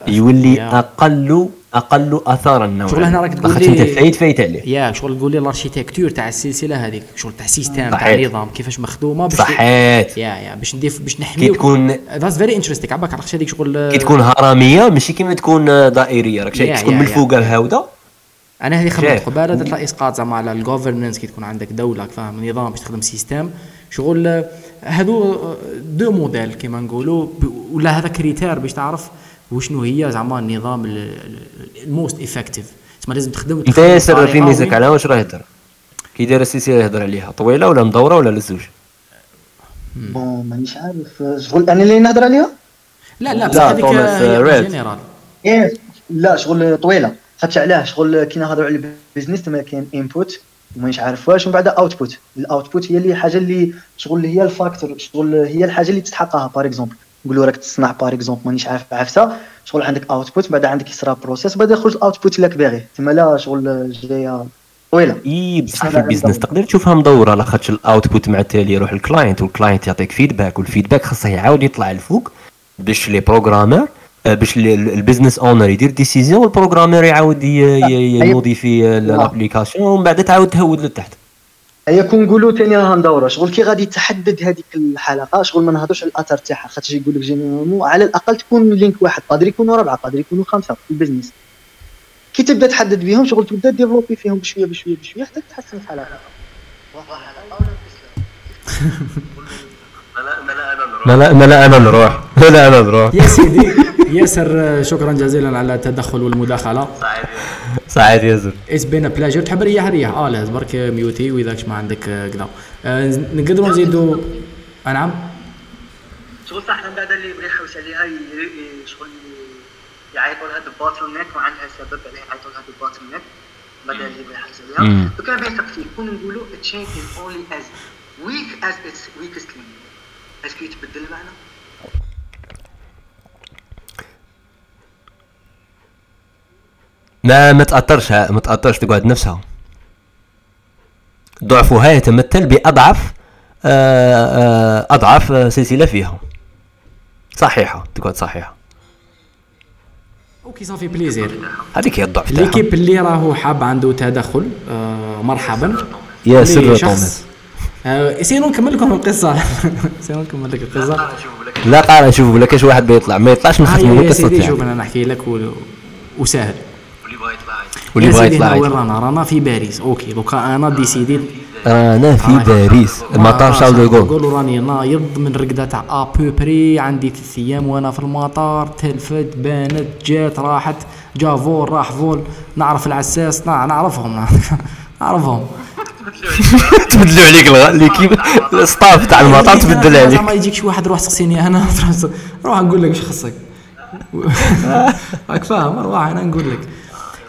يولي. أقل أقل اثارا نوعا شغل هنا راك تقول أنت لي- فايت فايت عليه يا شغل تقول لي الاركيتكتور تاع السلسلة هذيك شغل تاع سيستم تاع صحيت. نظام كيفاش مخدومة باش صحيت يا يا باش ندير باش كي نحميو تكون ذاتس فيري انتريستينغ عباك عرفتش هذيك شغل كي تكون هرمية ماشي كيما تكون دائرية. راك شايف تكون من. الفوق الهاوده أنا هذه خدمت. قبالة درت لها إسقاط زعما على الجوفرنس كي تكون عندك دولة فاهم نظام باش تخدم سيستم شغل هادو deux modèles كيما نقولوا ولا هذا critère باش تعرف وشنو هي زعما النظام ال most effective تسمى لازم تخدم انت ياسر في ميزك على واش راه يهضر كي داير السلسله يهضر عليها طويلة ولا مدورة ولا للزوج bon مانيش عارف شغل أنا اللي نهضر عليها؟ لا لا لا، هذيك. général إيه، لا شغل طويلة. خاطش علاه شغل كي نهضروا على ال business تما كاين input ومانيش عارف واش ومن بعد output ال output هي اللي حاجة اللي شغل هي ال facteur شغل هي الحاجة اللي تستحقها par exemple نقولوا راك تصنع par exemple مانيش عارف عفسه شغل عندك output بعد عندك يصرى process بعد يخرج ال output اللي باغي. تما لا شغل جاية طويله إي بصح في ال business. تقدر تشوفها مدورة لاخاطش ال output مع التالي يروح ال client وال client يعطيك feedback وال feedback خاصه يعاود يطلع الفوق باش les programmeurs آه، باش ال business owner يدير décision وال programmer يعاود يموديفي l'application ومن بعد تعاود تهود لتحت. هي كون نقولوا ثاني راها مدوره شغل كي غادي تحدد هذيك الحلقة شغل ما نهضرش على الاثر تاعها خاطر يقول لك généralement على الاقل تكون link واحد قادر يكونوا اربعه قادر يكونوا خمسه في ال business كي تبدا تحدد بهم شغل تبدا développer فيهم بشويه بشويه بشويه حتى تحسن الحلقة ما لا ما لا أنا نروح ما لا أنا نروح يا سيدي ياسر شكرا جزيلا على التدخل والمداخلة. سعيد ياسر. it's been a pleasure تحب ريح ريح آه لا برك ميوتي وإذاك ما عندك كذا. آه، نقدروا نزيدوا آه، نعم. شغل صح من بعد اللي يبغي يحوس عليها شغل يعيطوا لها ال bottleneck وعندها سبب عليه يعيطوا لها ال bottleneck بعد اللي يبغي يحوس عليها مم. وكان بين تقسيم كون نقولوا is only as weak as its weakest link. est-ce que يتبدل المعنى؟ ما ما تاثرش ما تاثرش تقعد نفسها ضعفها يتمثل بأضعف آه، آه، أضعف سلسلة فيها صحيحة تقعد صحيحة. OK صافي plaisir هذيك هي الضعف تاعها l'équipe اللي راهو حاب عنده تدخل آه مرحبا. ياسر اللي توماس آه sinon نكمل لكم القصة. (laughs) sinon نكمل لك القصة. لا قال نشوف ولا كاش واحد بيطلع. ما يطلعش يا القصة سيدي شوف تاعك أنا نحكي لك و... وسهل. واللي بغى سيدي يطلع هنا وين يطلع. رانا رانا في باريس. OK دوكا أنا ديسيديت أنا في. باريس. المطار شارل دو غول. نقولوا راني نايض من رقدة تاع à peu près عندي ثلاث أيام وأنا في المطار. تلفت بانت جات راحت. جا vol راح vol. نعرف العساس نع- نعرفهم. (laughs) نعرفهم. تبدلوا عليك l'équipe ال staff تاع المطار تبدل عليك. زعما يجيك شي واحد روح سقسيني أنا. (laughs) روح نقول لك إيش خصك. (laughs) راك فاهم؟ روح أنا نقول لك.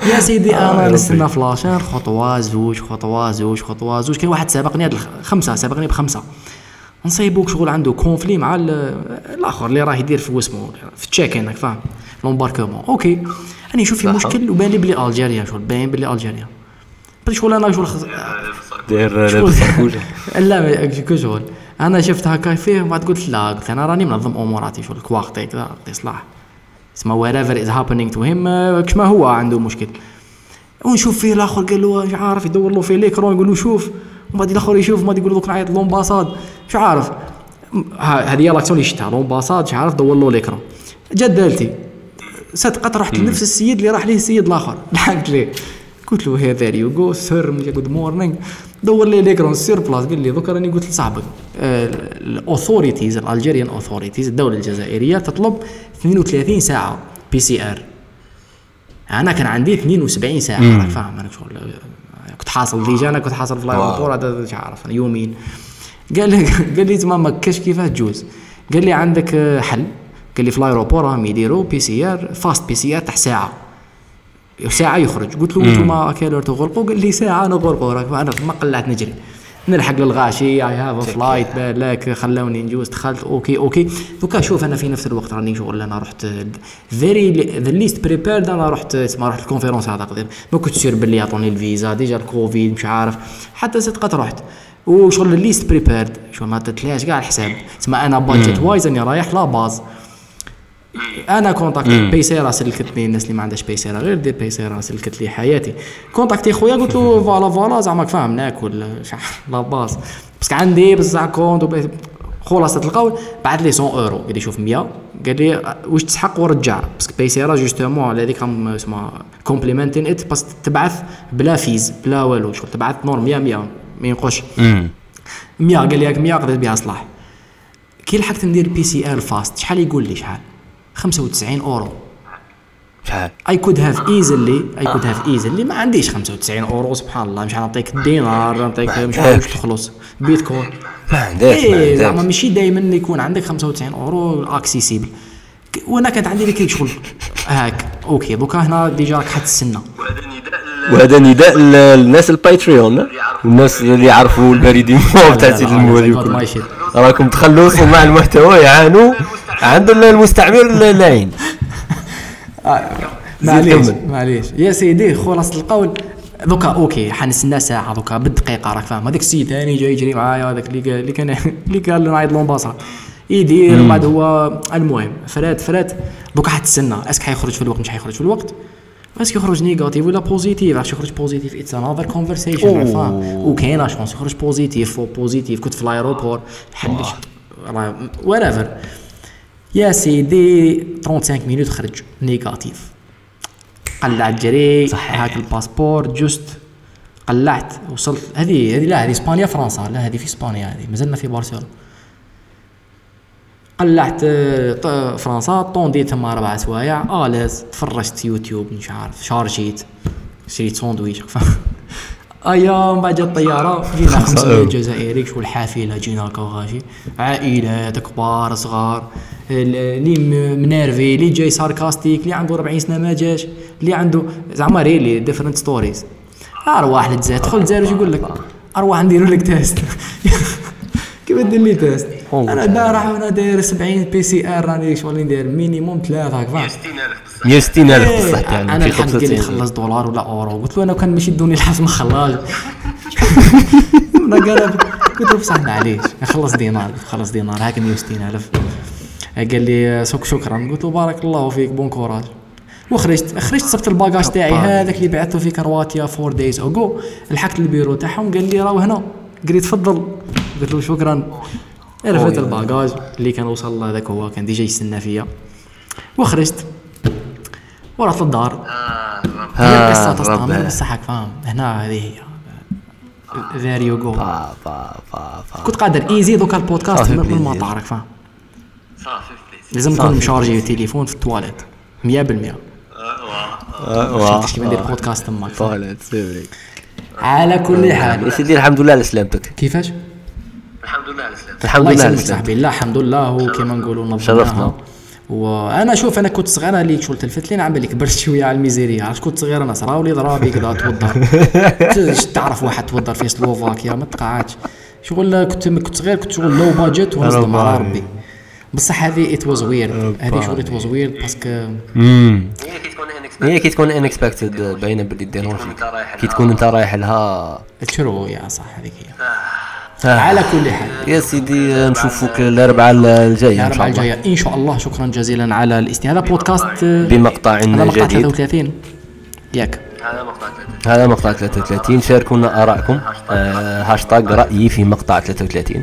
يا سيدي أنا نستنى فلاشر خطوة زوج خطوة زوج خطوة زوج. كان واحد سابقني هاد خمسة سابقني بخمسة. نصيبوك شغل عنده كونفلي مع ال- الآخر اللي راه يدير في واسمه في التشيك إنك فاهم لومباركومون أوكي أنا نشوف في مشكل وبان لي بلي الجيريا شغل باين بلي الجيريا بس شغل أنا شغل داير (laughs) لا كو شغل. أنا شفت هكا فيه وبعد قلت لا قلت أنا راني منظم أموراتي شغل كواختي كذا إصلاح. اسمه is happening to him آه، كش ما هو عنده مشكل. ونشوف فيه الآخر قال له مش عارف يدور له في l'écran يقول له شوف. ومن بعد الآخر يشوف ما يقول له دوك نعيط l'ambassade. مش عارف. هذه هي l'action اللي شفتها l'ambassade مش عارف دور له l'écran جات دالتي صدقت رحت لنفس السيد اللي راح ليه السيد الآخر. (laughs) لحقت ليه؟ قلت له hey there you go sir good morning. دور لي l'écran sur place. قال لي دوك راني قلت لصاحبك. ال authorities ال Algerian authorities الدولة الجزائرية تطلب 32 ساعة PCR أنا كان عندي 72 ساعة. راك فاهم. أنا شغل كنت حاصل déjà أنا كنت حاصل في l'aéroport هذا مش عارف. يومين. قال لي (laughs) قال لي زعما ما كاش كيفاه تجوز؟ قال لي عندك حل. قال لي في l'aéroport راهم يديروا بي سي ار فاست بي سي ار تاع ساعة. ساعة يخرج. قلت له أنتم quelle heure تغلقوا قال لي ساعة نغلقوا راك أنا ما قلعت نجري. نلحق للغاشي. I have flight بالك خلوني نجوز. دخلت. OK OK. دوكا شوف أنا في نفس الوقت راني شغل. أنا رحت very the least prepared أنا رحت اسمها رحت ال conférence هذا قديم. ما كنت sûr باللي يعطوني الفيزا. déjà الكوفيد مش عارف. حتى صدقت رحت. وشغل ال least prepared شغل ما تتلاش كاع الحساب تسمى أنا budget wise أني رايح là-bas. أنا contact Paysera سلكتني الناس اللي ما عندهاش Paysera غير دير Paysera سلكت لي حياتي. contacté خويا قلت له (laughs) voilà voilà زعما فاهم ناكل (laughs) là-bas بس عندي بصح compte خلاصة القول بعث لي 100 أورو قال لي شوف 100 قال لي واش تسحق ورجع؟ بس Paysera justement على هذيك اسمها complimenting it بس تبعث بلا fees بلا والو شغل تبعث نور 100 100 ما ينقصش 100 قال لي هاك 100 قضيت بها صلاح. كي لحقت ندير PCR fast شحال يقول لي شحال؟ 95 اورو شحال I could have easily I could have easily ما عنديش 95 اورو سبحان الله مش نعطيك دينار نعطيك مش عارف تخلص بيتكوين ما عندكش إيه زعما ماشي دائما يكون عندك 95 اورو اكسيسيبل وأنا كانت عندي لك شغل هاك أوكي دوكا هنا ديجا راك حتستنى وهذا نداء للناس الباتريون والناس اللي يعرفوا البريدين تاع سيد الموري shit. راكم تخلصوا مع المحتوى يعانوا عند المستعمر اللاين معليش كمل. معليش. يا سيدي خلاص القول. دوكا OK حنستنى ساعه دوكا بالدقيقة راك فاهم. هذاك السيد ثاني جاي يجري معايا هذاك اللي قال اللي كان (laughs) اللي قال لي نعيط l'ambassade. يدير بعد هو المهم. فرات فرات دوكا حتستنى est-ce que حيخرج في الوقت مش حيخرج في الوقت؟ est-ce que يخرج négatif ولا positif عرفت يخرج positif it's another conversation فاهم. وكاين chance يخرج positif positif كنت في l'aéroport. حلش ورافر يا سيدي 35 minutes خرج négatif قلعت جري صحيح. هاك ال passeport juste قلعت وصلت. هذه هذه لا هذه إسبانيا فرنسا. لا هذه في إسبانيا هذه. مازلنا في برشلونه قلعت فرنسا. طونديت تما أربع سوايع. à l'aise تفرجت يوتيوب مش عارف. شارجيت. شريت ساندويتش ايا من بعد الطيارة جينا خمسة جزائري شو الحافلة جينا هكا وغاشي عائلات كبار صغار. اللي منيرفي اللي جاي sarcastic اللي عنده 40 سنة ما جاش اللي عنده زعما really different stories أرواح للجزائر تدخل الجزائر واش يقول لك؟ أرواح نديروا لك test (laughs) كيف دير لي test أنا دا راح وأنا داير 70 PCR راني شغل ندير minimum ثلاثة هكا 60000 160 الف بصح تاعنا أنا الحمد لله خلص دولار ولا أورو. قلت له أنا كان ماشي دوني الحظ ما خلاش قلت له بصح معليش خلص دينار خلص دينار. هاك 160 ألف. قال لي سوك شكرا. قلت له بارك الله فيك bon courage. وخرجت خرجت صبت ال bagage تاعي. هذاك اللي بعثته في كرواتيا four days ago لحقت البيرو تاعهم. قال لي راهو هنا. قال لي تفضل قلت له شكرا. رفعت ال bagage اللي كان وصل هذاك هو كان déjà يستنى فيا. وخرجت. ورحت للدار هي القصة تستعمل ربنا. بصح هاك فاهم هنا هذه هي there you go كنت قادر. easy دوكا البودكاست من. المطار فاهم صافي لازم نكون مشارجي التليفون في التواليت. 100% واه كيما ندير بودكاست تماك؟ طالت سيري على كل حال. يا سيدي الحمد لله على سلامتك كيفاش؟ الحمد لله على السلامة الحمد لله على سلامتك صاحبي. لا الحمد لله هو كيما نقولوا نظمناها. شرفنا. وأنا شوف أنا كنت صغير أنا اللي شغل تلفت لي نعم بالك كبرت شوية على الميزيريا. عرفت كنت صغير أنا صراولي ضرابي كذا توضر. (laughs) ت- تعرف واحد توضر في سلوفاكيا؟ ما تقعدش. شغل كنت كنت صغير كنت شغل لو باجيت ونصدم على ربي. بصح هذه ات واز ويرد هذه شغل ات واز ويرد باسكو هي كي تكون انكسبكت هي كي تكون انكسبكتد باينة باللي ديرون تكون فيك. انت رايح كي لها. تكون انت رايح لها. تشرو يا صح هذيك هي. آه. على كل حال. يا سيدي نشوفوك الأربعاء الجاية إن الأربعاء شاء الله. الجاية. إن شاء الله. شكرا جزيلا على الاستماع. هذا بودكاست بمقطع هذا مقطع جديد. 33 ياك. هذا مقطع ثلاثة هذا مقطع 33 شاركونا آرائكم. آه، هاشتاج رأيي في مقطع 33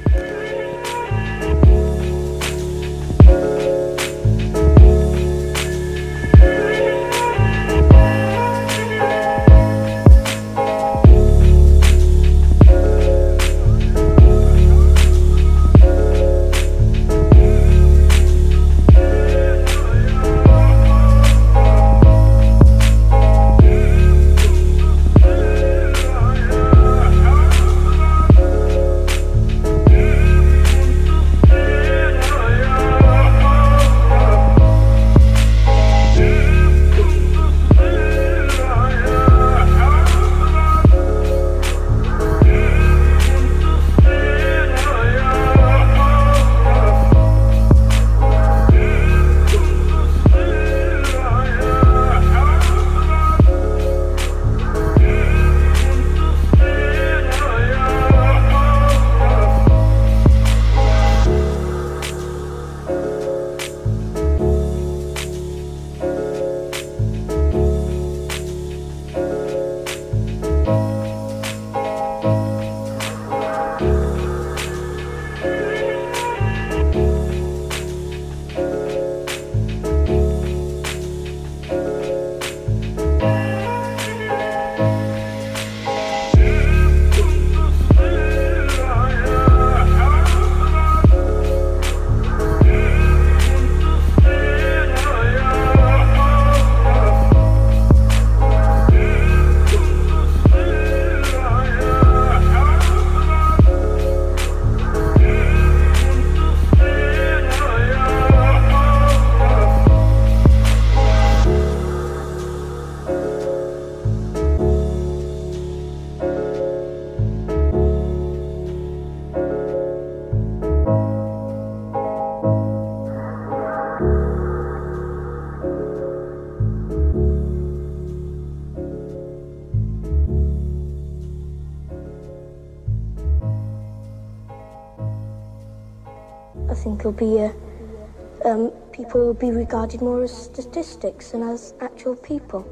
it'll be uh, um, people will be regarded more as statistics than as actual people.